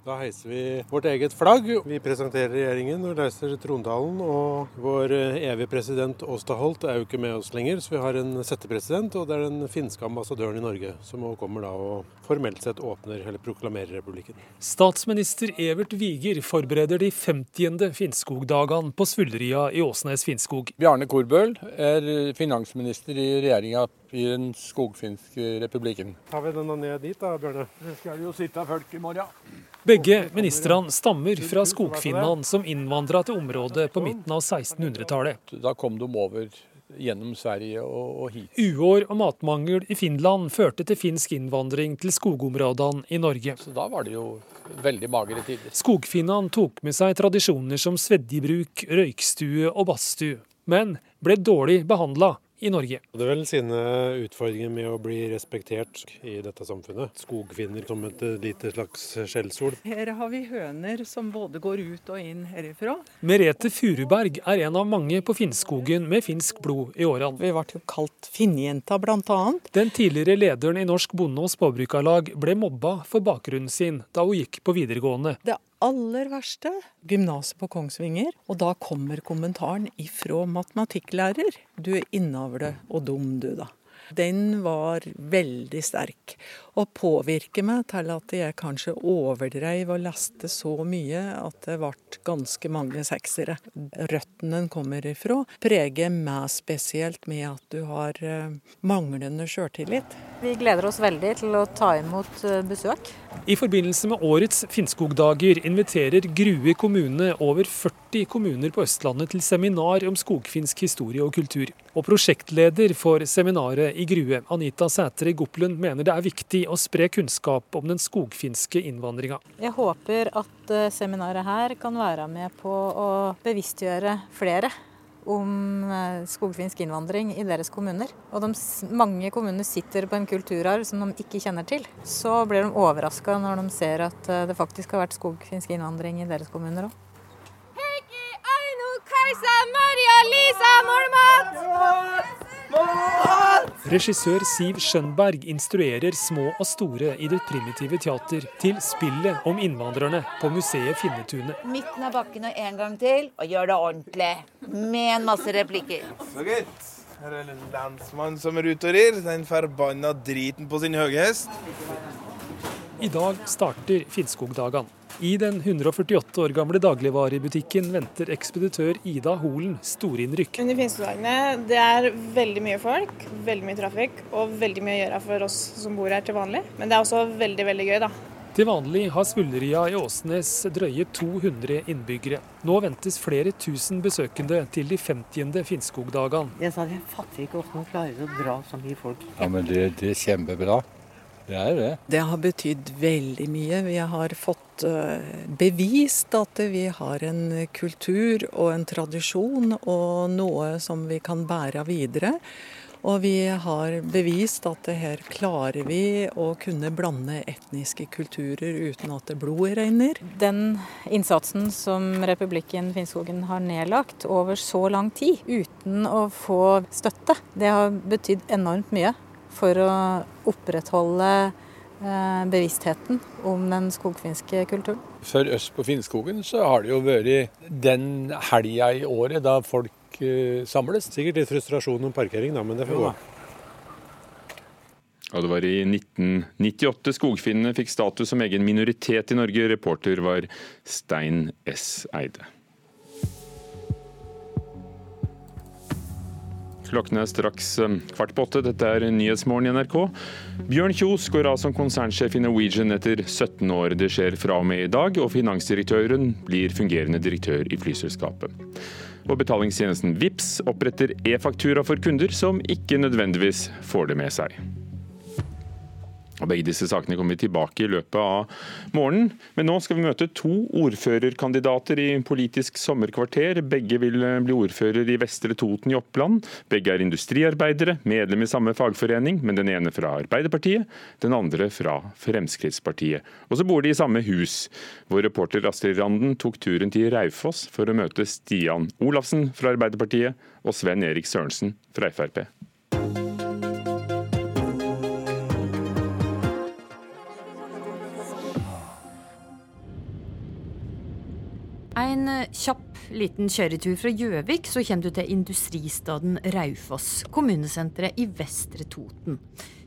Da heiser vi vårt eget flagg. Vi presenterer regjeringen og reiser trontalen. Og vår evige president Åsta Holt er jo ikke med oss lenger, så vi har en settepresident. Og det er den finske ambassadøren i Norge som kommer da og formelt sett åpner eller proklamerer republikken. Statsminister Evert Viger forbereder de 50. Finnskogdagene på Svulleria i Åsnes Finnskog. Bjarne Korbøl er finansminister i regjeringa i den skogfinske republikken. Tar vi denne ned dit da, Bjørne? Det skal jo sitte folk i morgen. Begge ministrene stammer fra skogfinnene som innvandra til området på midten av 1600-tallet. Da kom de over gjennom Sverige og, hit. Uår og matmangel i Finland førte til finsk innvandring til skogområdene i Norge. Så da var det jo veldig magre tider. Skogfinnene tok med seg tradisjoner som svedjebruk, røykstue og badstue, men ble dårlig behandla i Norge. Det er vel sine utfordringer med å bli respektert i dette samfunnet. Skogfinner som et lite slags skjellsord. Her har vi høner som både går ut og inn herifra. Merete Furuberg er en av mange på Finnskogen med finsk blod i årene. Vi ble jo kalt Finnjenta bl.a. Den tidligere lederen i Norsk Bonde- og Småbrukarlag ble mobba for bakgrunnen sin da hun gikk på videregående. Det aller verste, gymnaset på Kongsvinger. Og da kommer kommentaren ifra matematikklærer. Du er innavle og dum, du, da. Den var veldig sterk, og påvirker meg til at jeg kanskje overdreiv og leste så mye at det ble ganske mange seksere. Røttene den kommer ifra, preger meg spesielt med at du har eh, manglende sjøltillit. Vi gleder oss veldig til å ta imot eh, besøk. I forbindelse med årets Finnskogdager inviterer Grue kommune over 40 kommuner på Østlandet til seminar om skogfinsk historie og kultur. Og prosjektleder for seminaret i Grue, Anita Sætre Goplund, mener det er viktig å spre kunnskap om den skogfinske innvandringa. Jeg håper at eh, seminaret her kan være med på å bevisstgjøre flere om eh, skogfinsk innvandring i deres kommuner. Og de, mange kommuner sitter på en kulturarv som de ikke kjenner til. Så blir de overraska når de ser at eh, det faktisk har vært skogfinsk innvandring i deres kommuner òg. Kajsa Maria Lisa Mormat! Regissør Siv Skjønberg instruerer små og store i Det primitive teater til spillet om innvandrerne på museet Finnetunet. Midten av bakken og en gang til, og gjør det ordentlig. Med en masse replikker. Så gitt. Her er en lensmann som er ute og rir. Den forbanna driten på sin høye hest. I dag starter Finnskogdagene. I den 148 år gamle dagligvarebutikken venter ekspeditør Ida Holen storinnrykk. Under pinsedagene det er veldig mye folk, veldig mye trafikk og veldig mye å gjøre for oss som bor her til vanlig. Men det er også veldig, veldig gøy, da. Til vanlig har Svulleria i Åsnes drøye 200 innbyggere. Nå ventes flere tusen besøkende til de 50. Finnskogdagene. Jeg sa jeg fatter ikke hvordan man klarer å dra så mye folk. Ja, men det, det er kjempebra. Det er det. Det har betydd veldig mye. Vi har fått eh, bevist at vi har en kultur og en tradisjon og noe som vi kan bære videre. Og vi har bevist at det her klarer vi å kunne blande etniske kulturer uten at det blodet regner. Den innsatsen som Republikken Finnskogen har nedlagt over så lang tid uten å få støtte, det har betydd enormt mye for å opprettholde eh, bevisstheten om den skogfinske kulturen. For oss på Finnskogen så har det jo vært den helga i året da folk eh, samles. Sikkert litt frustrasjon om parkering, da, men det får gå. Og det var i 1998 skogfinnene fikk status som egen minoritet i Norge. Reporter var Stein S. Eide. Klokken er straks eh, kvart på åtte. Dette er Nyhetsmorgen i NRK. Bjørn Kjos går av som konsernsjef i Norwegian etter 17 år. Det skjer fra og med i dag, og finansdirektøren blir fungerende direktør i flyselskapet. Og betalingstjenesten VIPS oppretter e-faktura for kunder som ikke nødvendigvis får det med seg. Begge disse sakene kommer vi tilbake i løpet av morgenen. Men nå skal vi møte to ordførerkandidater i Politisk sommerkvarter. Begge vil bli ordfører i Vestre Toten i Oppland. Begge er industriarbeidere, medlem i samme fagforening, men den ene fra Arbeiderpartiet, den andre fra Fremskrittspartiet. Og så bor de i samme hus. Vår reporter Astrid Randen tok turen til Raufoss for å møte Stian Olafsen fra Arbeiderpartiet og Sven Erik Sørensen fra Frp. En kjapp liten kjøretur fra Gjøvik, så kommer du til industristaden Raufoss, kommunesenteret i Vestre Toten.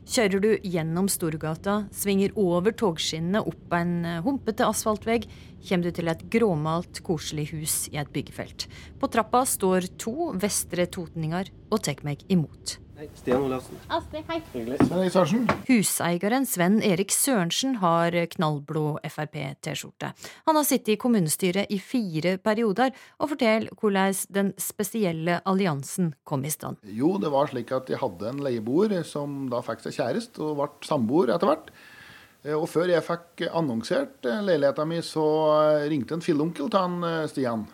Kjører du gjennom Storgata, svinger over togskinnene opp en humpete asfaltvegg, kommer du til et gråmalt, koselig hus i et byggefelt. På trappa står to vestre totninger og tar meg imot. Hei, Stian Olafsen. Astrid, hei. Sven. Huseieren Sven Erik Sørensen har knallblå Frp-T-skjorte. Han har sittet i kommunestyret i fire perioder, og fortell hvordan den spesielle alliansen kom i stand. Jo, det var slik at jeg hadde en leieboer som da fikk seg kjæreste og ble samboer etter hvert. Og før jeg fikk annonsert leiligheta mi, så ringte en fillonkel til han Stian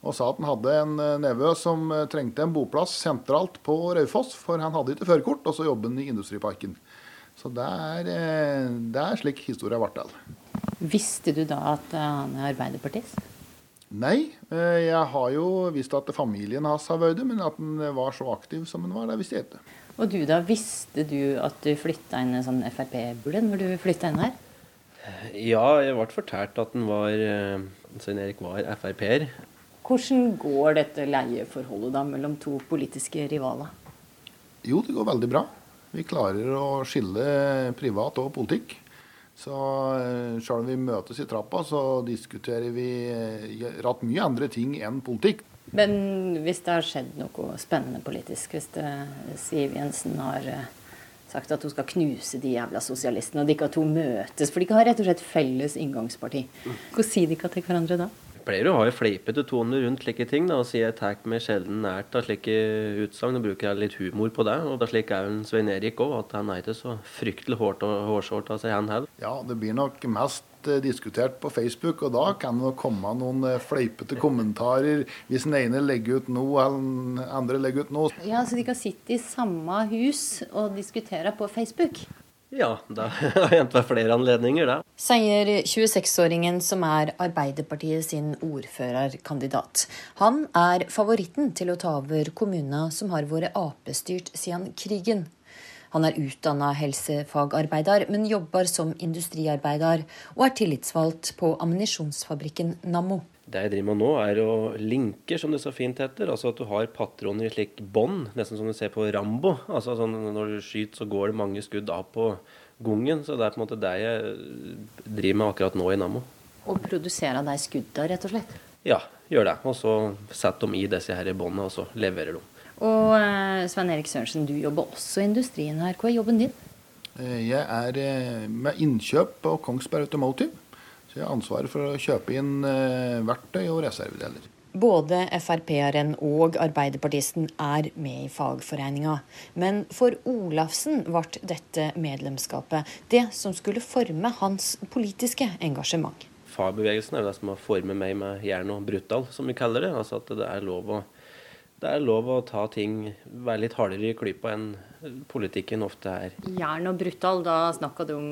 og sa at han hadde en nevø som trengte en boplass sentralt på Raufoss, for han hadde ikke førerkort, og så jobber han i Industriparken. Så det er, det er slik historia ble til. Visste du da at han er arbeiderpartist? Nei, jeg har jo visst at familien hans har vært det, men at han var så aktiv som han var, det visste jeg ikke. Og du da, visste du at du flytta inn en sånn Frp-bulle når du flytta inn her? Ja, jeg ble fortalt at han var, Svein Erik var Frp-er. Hvordan går dette leieforholdet da mellom to politiske rivaler? Jo, det går veldig bra. Vi klarer å skille privat og politikk. Så eh, selv om vi møtes i trappa, så diskuterer vi eh, rett mye andre ting enn politikk. Men hvis det har skjedd noe spennende politisk, hvis det, Siv Jensen har eh, sagt at hun skal knuse de jævla sosialistene, og de ikke to møtes, for de ikke har rett og slett felles inngangsparti, hva sier de ikke til hverandre da? Pleier å ha en fleipete tone rundt slike ting da, og si jeg tar meg sjelden nært av slike utsagn og bruker litt humor på det. og det er slik er jo Svein Erik òg, at han er ikke så fryktelig hårt hårsårt av seg, han heller. Ja, det blir nok mest eh, diskutert på Facebook, og da kan det komme noen eh, fleipete kommentarer hvis den ene legger ut noe, eller den andre legger ut noe. Ja, Så de kan sitte i samme hus og diskutere på Facebook? Ja, det har hendt ved flere anledninger, det. Sier 26-åringen som er Arbeiderpartiet sin ordførerkandidat. Han er favoritten til å ta over kommuner som har vært Ap-styrt siden krigen. Han er utdanna helsefagarbeider, men jobber som industriarbeider, og er tillitsvalgt på ammunisjonsfabrikken Nammo. Det jeg driver med nå, er å linke, som det så fint heter. Altså at du har patroner i slik bånd, nesten som du ser på Rambo. Altså sånn Når du skyter, så går det mange skudd av på gongen. Så det er på en måte det jeg driver med akkurat nå i Nammo. Og produserer de skudda, rett og slett? Ja, gjør det. Og så setter de i disse her båndene, og så leverer de. Og eh, Svein Erik Sørensen, du jobber også i industrien her. Hva er jobben din? Eh, jeg er eh, med innkjøp på Kongsberg Automotive. Så jeg har ansvaret for å kjøpe inn verktøy og reservedeler. Både Frp-eren og arbeiderpartisten er med i fagforeninga. Men for Olafsen ble dette medlemskapet det som skulle forme hans politiske engasjement. Fagbevegelsen er det som har formet meg med jern og brutal, som vi kaller det. Altså at det er lov å det er lov å ta ting, være litt hardere i klypa enn politikken ofte er. Jern og brutal, da snakka du om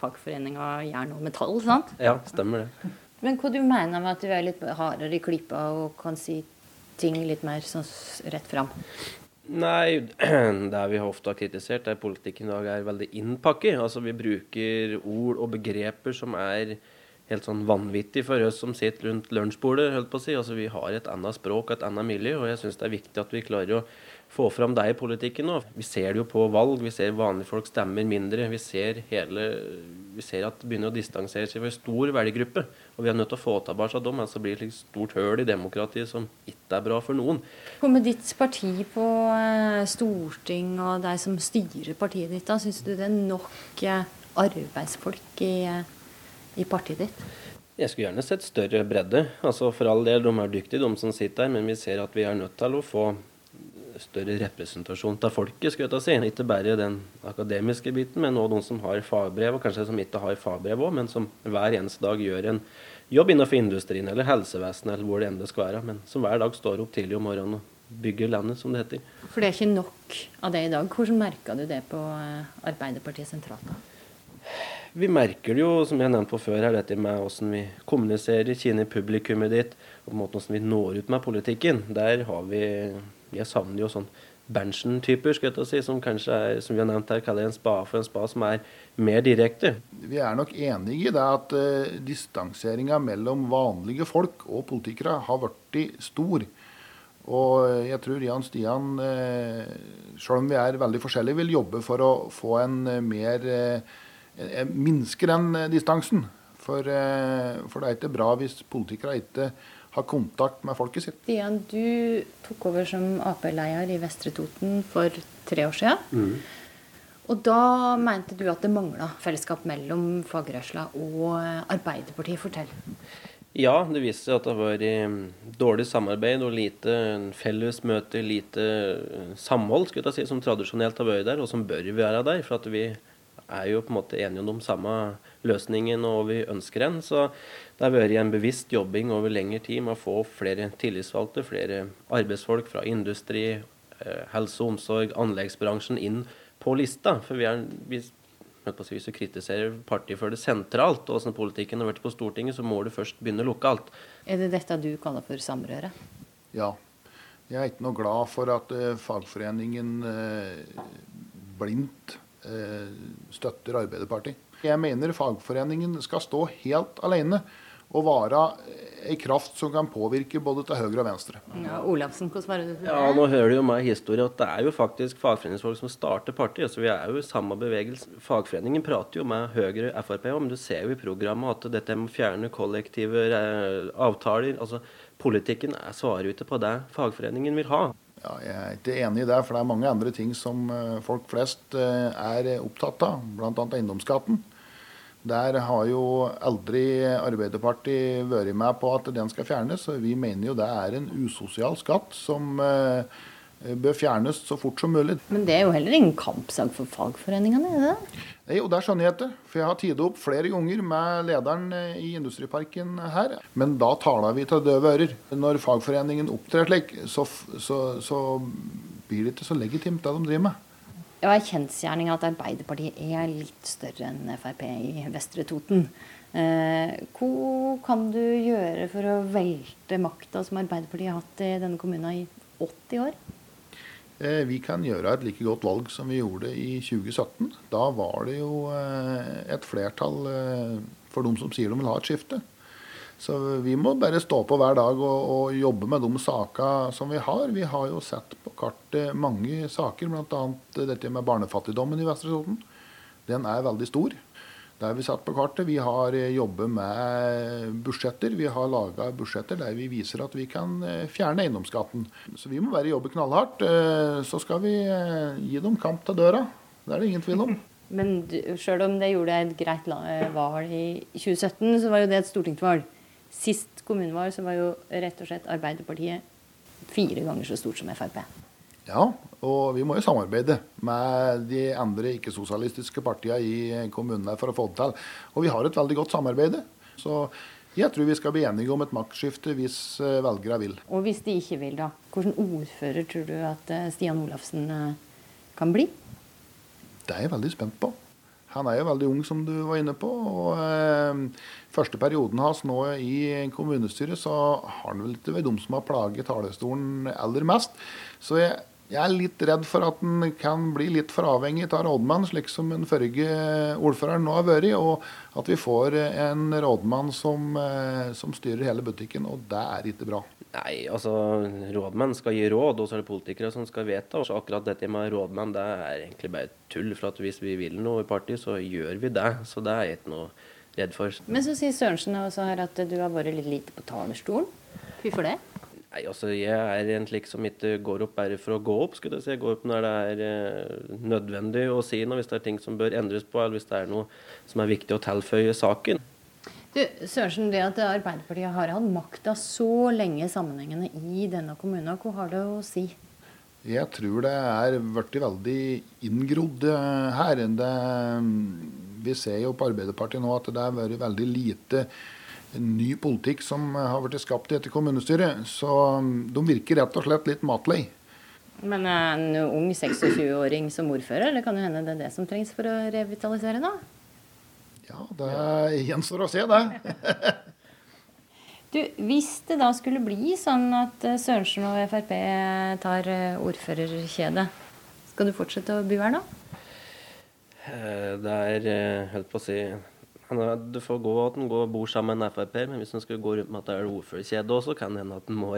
fagforeninga Jern og Metall, sant? Ja, stemmer det. Men hva du mener med at du er litt hardere i klypa og kan si ting litt mer sånn rett fram? Nei, det vi ofte har kritisert, er at politikken i dag er veldig innpakket. Altså vi bruker ord og begreper som er helt sånn vanvittig for oss som sitter rundt lunsjbordet. holdt på å si. Altså, vi har et annet språk og et annet miljø, og jeg syns det er viktig at vi klarer å få fram deg i politikken nå. Vi ser det jo på valg, vi ser vanlige folk stemmer mindre. Vi ser, hele, vi ser at det begynner å distansere seg for en stor velgergruppe. Og vi er nødt til å få tilbake dem, ellers blir det et stort høl i demokratiet som ikke er bra for noen. Med ditt parti på eh, storting og de som styrer partiet ditt, da, syns du det er nok eh, arbeidsfolk i eh, i partiet ditt? Jeg skulle gjerne sett større bredde. Altså For all del, de er dyktige, de som sitter der, men vi ser at vi er nødt til å få større representasjon av folket, skal jeg si. Ikke bare den akademiske biten, men også de som har fagbrev, og kanskje som ikke har fagbrev òg, men som hver eneste dag gjør en jobb innenfor industrien eller helsevesenet eller hvor det enn det skal være, men som hver dag står opp tidlig om morgenen og bygger landet, som det heter. For det er ikke nok av det i dag. Hvordan merka du det på eh, Arbeiderpartiet sentralt? da? vi merker det jo, som jeg nevnte på før, her, dette med hvordan vi kommuniserer, kjenner publikummet ditt, og på en måte hvordan vi når ut med politikken. Der har vi Jeg savner jo sånn Berntsen-typer, skal jeg si, som kanskje er, som vi har nevnt her, kaller en spa for en spa som er mer direkte. Vi er nok enige i det at uh, distanseringa mellom vanlige folk og politikere har blitt stor. Og jeg tror Jan Stian, uh, selv om vi er veldig forskjellige, vil jobbe for å få en uh, mer uh, Minske den eh, distansen. For, eh, for, det er ikke bra hvis politikere ikke har kontakt med folket sitt. Stian, du tok over som Ap-leder i Vestre Toten for tre år siden. Mm. Og da mente du at det mangla fellesskap mellom fagrørsla og Arbeiderpartiet. Fortell. Ja, det viste seg at det var eh, dårlig samarbeid og lite felles møter, lite samhold, skulle jeg si, som tradisjonelt har vært der, og som bør være der. for at vi er jo på en måte enige om de samme løsningene og vi ønsker en. Så det har vært en bevisst jobbing over lengre tid med å få flere tillitsvalgte, flere arbeidsfolk fra industri, eh, helse og omsorg, anleggsbransjen inn på lista. For vi er, vi, hvis du kritiserer partiet for det sentralt, og hvordan politikken har vært på Stortinget, så må du først begynne lokalt. Er det dette du kaller for samrøre? Ja. Jeg er ikke noe glad for at uh, fagforeningen uh, blindt uh, støtter Arbeiderpartiet. Jeg mener fagforeningen skal stå helt alene. og være ei kraft som kan påvirke både til høyre og venstre. Ja, Olafsen, hvordan svarer du til det? Ja, Nå hører du jo meg historie at det er jo faktisk fagforeningsfolk som starter partiet. Så vi er jo i samme bevegelse. Fagforeningen prater jo med Høyre Frp om. Du ser jo i programmet at dette med å fjerne kollektive eh, avtaler altså Politikken er svarer ute ikke på det fagforeningen vil ha. Ja, jeg er ikke enig i det, for det er mange andre ting som eh, folk flest eh, er opptatt av, bl.a. eiendomsskatten. Der har jo aldri Arbeiderpartiet vært med på at den skal fjernes. og Vi mener jo det er en usosial skatt som eh, bør fjernes så fort som mulig. Men det er jo heller ingen kampsak for fagforeningene, er det Nei, Jo, det skjønner jeg ikke. For jeg har tidet opp flere ganger med lederen eh, i Industriparken her. Men da taler vi til døve ører. Når fagforeningen opptrer slik, så, så, så blir det ikke så legitimt det de driver med. Er kjensgjerning at Arbeiderpartiet er litt større enn Frp i Vestre Toten. Eh, hva kan du gjøre for å velte makta som Arbeiderpartiet har hatt i denne kommunen i 80 år? Eh, vi kan gjøre et like godt valg som vi gjorde i 2017. Da var det jo eh, et flertall eh, for de som sier de vil ha et skifte. Så vi må bare stå på hver dag og, og jobbe med de sakene som vi har. Vi har jo sett på kartet mange saker, bl.a. dette med barnefattigdommen i Vestre Toten. Den er veldig stor. Det har vi satt på kartet. Vi har jobbet med budsjetter. Vi har laga budsjetter der vi viser at vi kan fjerne eiendomsskatten. Så vi må bare jobbe knallhardt. Så skal vi gi dem kamp til døra. Det er det ingen tvil om. Men sjøl om det gjorde et greit valg i 2017, så var jo det et stortingsvalg. Sist kommunevalg så var jo rett og slett Arbeiderpartiet fire ganger så stort som Frp. Ja, og vi må jo samarbeide med de andre ikke-sosialistiske partiene i kommunene for å få det til. Og vi har et veldig godt samarbeid. Så jeg tror vi skal bli enige om et maktskifte hvis velgerne velgere vil. Og hvis de ikke vil, da? Hvilken ordfører tror du at eh, Stian Olafsen eh, kan bli? Det er jeg veldig spent på. Han er jo veldig ung, som du var inne på. og eh, Første perioden hans nå i kommunestyret, så har han vel ikke vært de som har plaget talerstolen aller mest. Så jeg, jeg, er litt redd for at han kan bli litt for avhengig av rådmann, slik som den forrige ordføreren nå har vært. Og at vi får en rådmann som, eh, som styrer hele butikken, og det er ikke bra. Nei, altså rådmenn skal gi råd, og så er det politikere som skal vedta. Og så akkurat dette med rådmenn, det er egentlig bare tull. For at hvis vi vil noe i partiet, så gjør vi det. Så det er jeg ikke noe redd for. Men så sier Sørensen også her at du har vært litt lite på talerstolen. Hvorfor det? Nei, altså Jeg er en slik som ikke går opp bare for å gå opp. skulle jeg si. Jeg går opp når det er eh, nødvendig å si noe, hvis det er ting som bør endres på, eller hvis det er noe som er viktig å tilføye saken. Du, Sørensen, det at Arbeiderpartiet har hatt makta så lenge sammenhengende i denne kommunen, hva har det å si? Jeg tror det er blitt veldig inngrodd her. Det, vi ser jo på Arbeiderpartiet nå at det har vært veldig lite ny politikk som har blitt skapt i dette kommunestyret. Så de virker rett og slett litt matlei. Men en ung 26-åring som ordfører, eller kan jo hende det er det som trengs for å revitalisere, da? Ja, det gjenstår å se, det. du, Hvis det da skulle bli sånn at eh, Sørensen og Frp tar eh, ordførerkjedet, skal du fortsette å bo her da? Eh, det er helt på å si Du får gå at en og bor sammen med Frp, men hvis en skulle gå rundt med at det er ordførerkjede òg, så kan det hende at en må,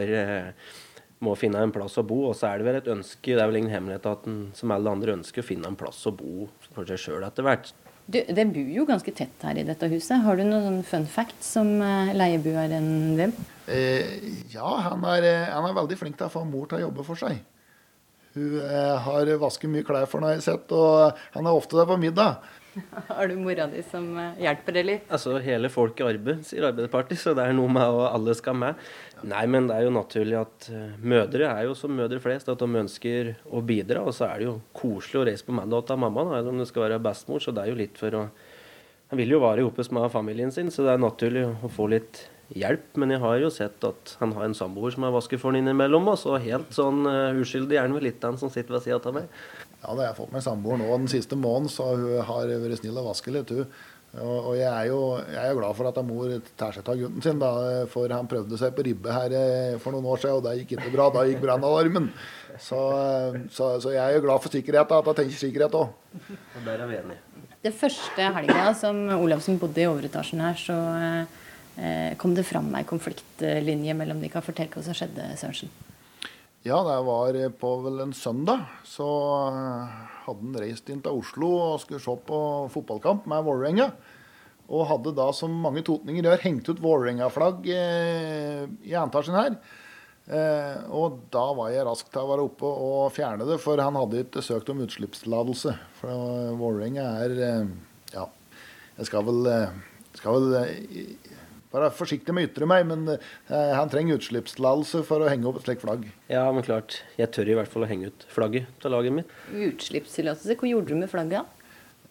må, finne en plass å bo. Og så er det vel et ønske, det er vel ingen hemmelighet at en som alle andre ønsker å finne en plass å bo for seg sjøl etter hvert. Du, det bor jo ganske tett her i dette huset. Har du noen fun facts som leieboeren leiebueren din? Eh, ja, han er, eh, han er, veldig flink til å få mor til å jobbe for seg. Hun eh, har vasket mye klær for ham, har jeg sett, og han er ofte der på middag. Har du mora di som eh, hjelper deg litt? Altså, Hele folk i arbeid, sier Arbeiderpartiet, så det er noe med at alle skal med. Nei, men det er jo naturlig at uh, mødre er jo som mødre flest, at de ønsker å bidra. Og så er det jo koselig å reise på mandag til mamma, da, om det skal være bestemor. Så det er jo litt for å Han vil jo være sammen med familien sin, så det er naturlig å få litt hjelp. Men jeg har jo sett at han har en samboer som er vasker for han innimellom. Og så helt sånn uh, uskyldig er han vel litt den som sitter ved sida av meg. Ja, det har jeg fått med samboer nå den siste måneden, så hun har vært snill og vasket litt, hun. Og, jeg er jo jeg er glad for at mor tar seg av gutten sin, da, for han prøvde seg på ribbe her eh, for noen år siden, og det gikk ikke bra. Da gikk brannalarmen. Så, eh, så, så, jeg er jo glad for sikkerhet, at hun tenker sikkerhet òg. Der er vi enige. Det første helga som Olavsen bodde i overetasjen her, så, Eh, kom det fram ei konfliktlinje mellom de? Kan fortelle hva som skjedde, Sørensen? Ja, det var på vel en søndag. Så eh, hadde han reist inn til Oslo og skulle se på fotballkamp med Vålerenga. Og hadde da, som mange totninger gjør, hengt ut Vålerenga-flagg eh, i etasjen her. Eh, og da var jeg rask til å være oppe og fjerne det, for han hadde ikke søkt om utslippstillatelse. For Vålerenga er eh, Ja, jeg skal vel, eh, skal vel eh, være forsiktig med å ytre meg, men eh, han trenger utslippstillatelse for å henge opp et slikt flagg. Ja, men klart. Jeg tør i hvert fall å henge ut flagget til laget mitt. Utslippstillatelse? Hva gjorde du med flagget?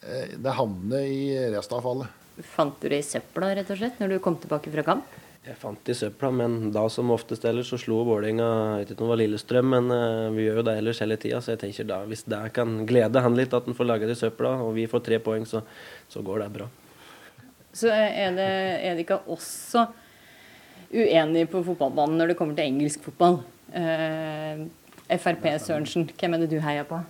Eh, det havnet i restavfallet. Fant du det i søpla, rett og slett, når du kom tilbake fra kamp? Jeg fant det i søpla, men da som oftest ellers så slo Vålerenga Jeg vet ikke om det var Lillestrøm, men uh, vi gjør jo det ellers hele tida. Så jeg tenker da, hvis det kan glede han litt at han får lage det i søpla, og vi får tre poeng, så, så går det bra. Så er det, er det ikke også uenig på fotballbanen når det kommer til engelsk fotball? Eh, Frp Sørensen, hvem er det du heier på?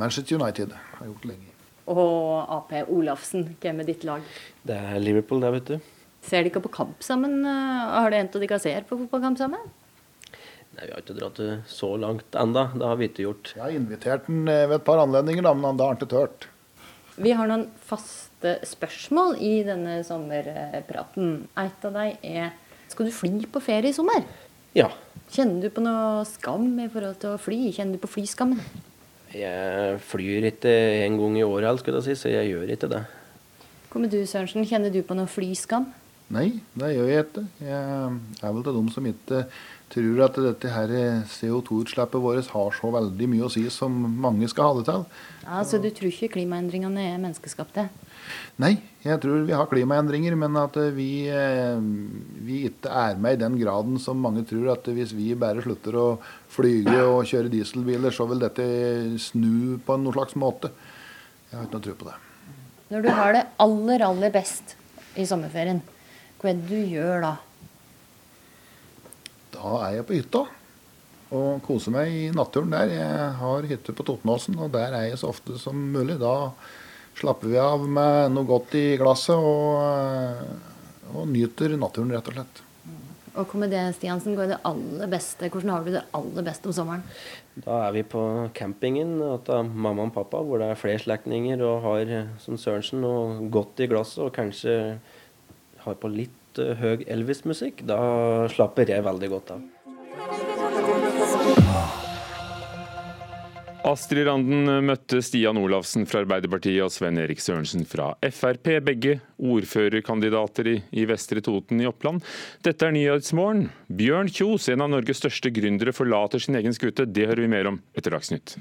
Manchester United har gjort lenge. Og Ap Olafsen, hvem er ditt lag? Det er Liverpool, det, vet du. Ser de ikke på kamp sammen? Har det hendt at ikke ser på fotballkamp sammen? Nei, Vi har ikke dratt det så langt enda. Det har vi ikke gjort. Jeg har invitert den ved et par anledninger, da, men han har ikke turt. Vi har noen faste spørsmål i denne sommerpraten. Et av deg er skal du fly på ferie i sommer? Ja. Kjenner du på noe skam i forhold til å fly? Kjenner du på flyskammen? Jeg flyr ikke en gang i året, skulle jeg si, så jeg gjør ikke det. Kommer du, Sørensen? Kjenner du på noe flyskam? Nei, det gjør jeg ikke. Jeg er vel til dem som ikke tror at dette her CO2-utslippet vårt har så veldig mye å si som mange skal ha det til. Ja, Så du tror ikke klimaendringene er menneskeskapte? Nei, jeg tror vi har klimaendringer, men at vi, vi ikke er med i den graden som mange tror. At hvis vi bare slutter å flyge og kjøre dieselbiler, så vil dette snu på noen slags måte. Jeg har ikke noe tro på det. Når du har det aller, aller best i sommerferien, hva er det du gjør da? Da er jeg på hytta og koser meg i naturen der. Jeg har hytte på Totenåsen, og der er jeg så ofte som mulig. Da slapper vi av med noe godt i glasset og, og nyter naturen, rett og slett. Og hva med det, Stiansen? Er det aller beste? Hvordan har du det aller best om sommeren? Da er vi på campingen til mamma og pappa, hvor det er flere slektninger og har som Sørensen noe godt i glasset og kanskje har på litt uh, høy Elvis-musikk, da slapper jeg veldig godt av. Astrid Randen møtte Stian Olafsen fra Arbeiderpartiet og Sven Erik Sørensen fra Frp, begge ordførerkandidater i, i Vestre Toten i Oppland. Dette er Nyhetsmorgen. Bjørn Kjos, en av Norges største gründere, forlater sin egen skute. Det hører vi mer om etter Dagsnytt.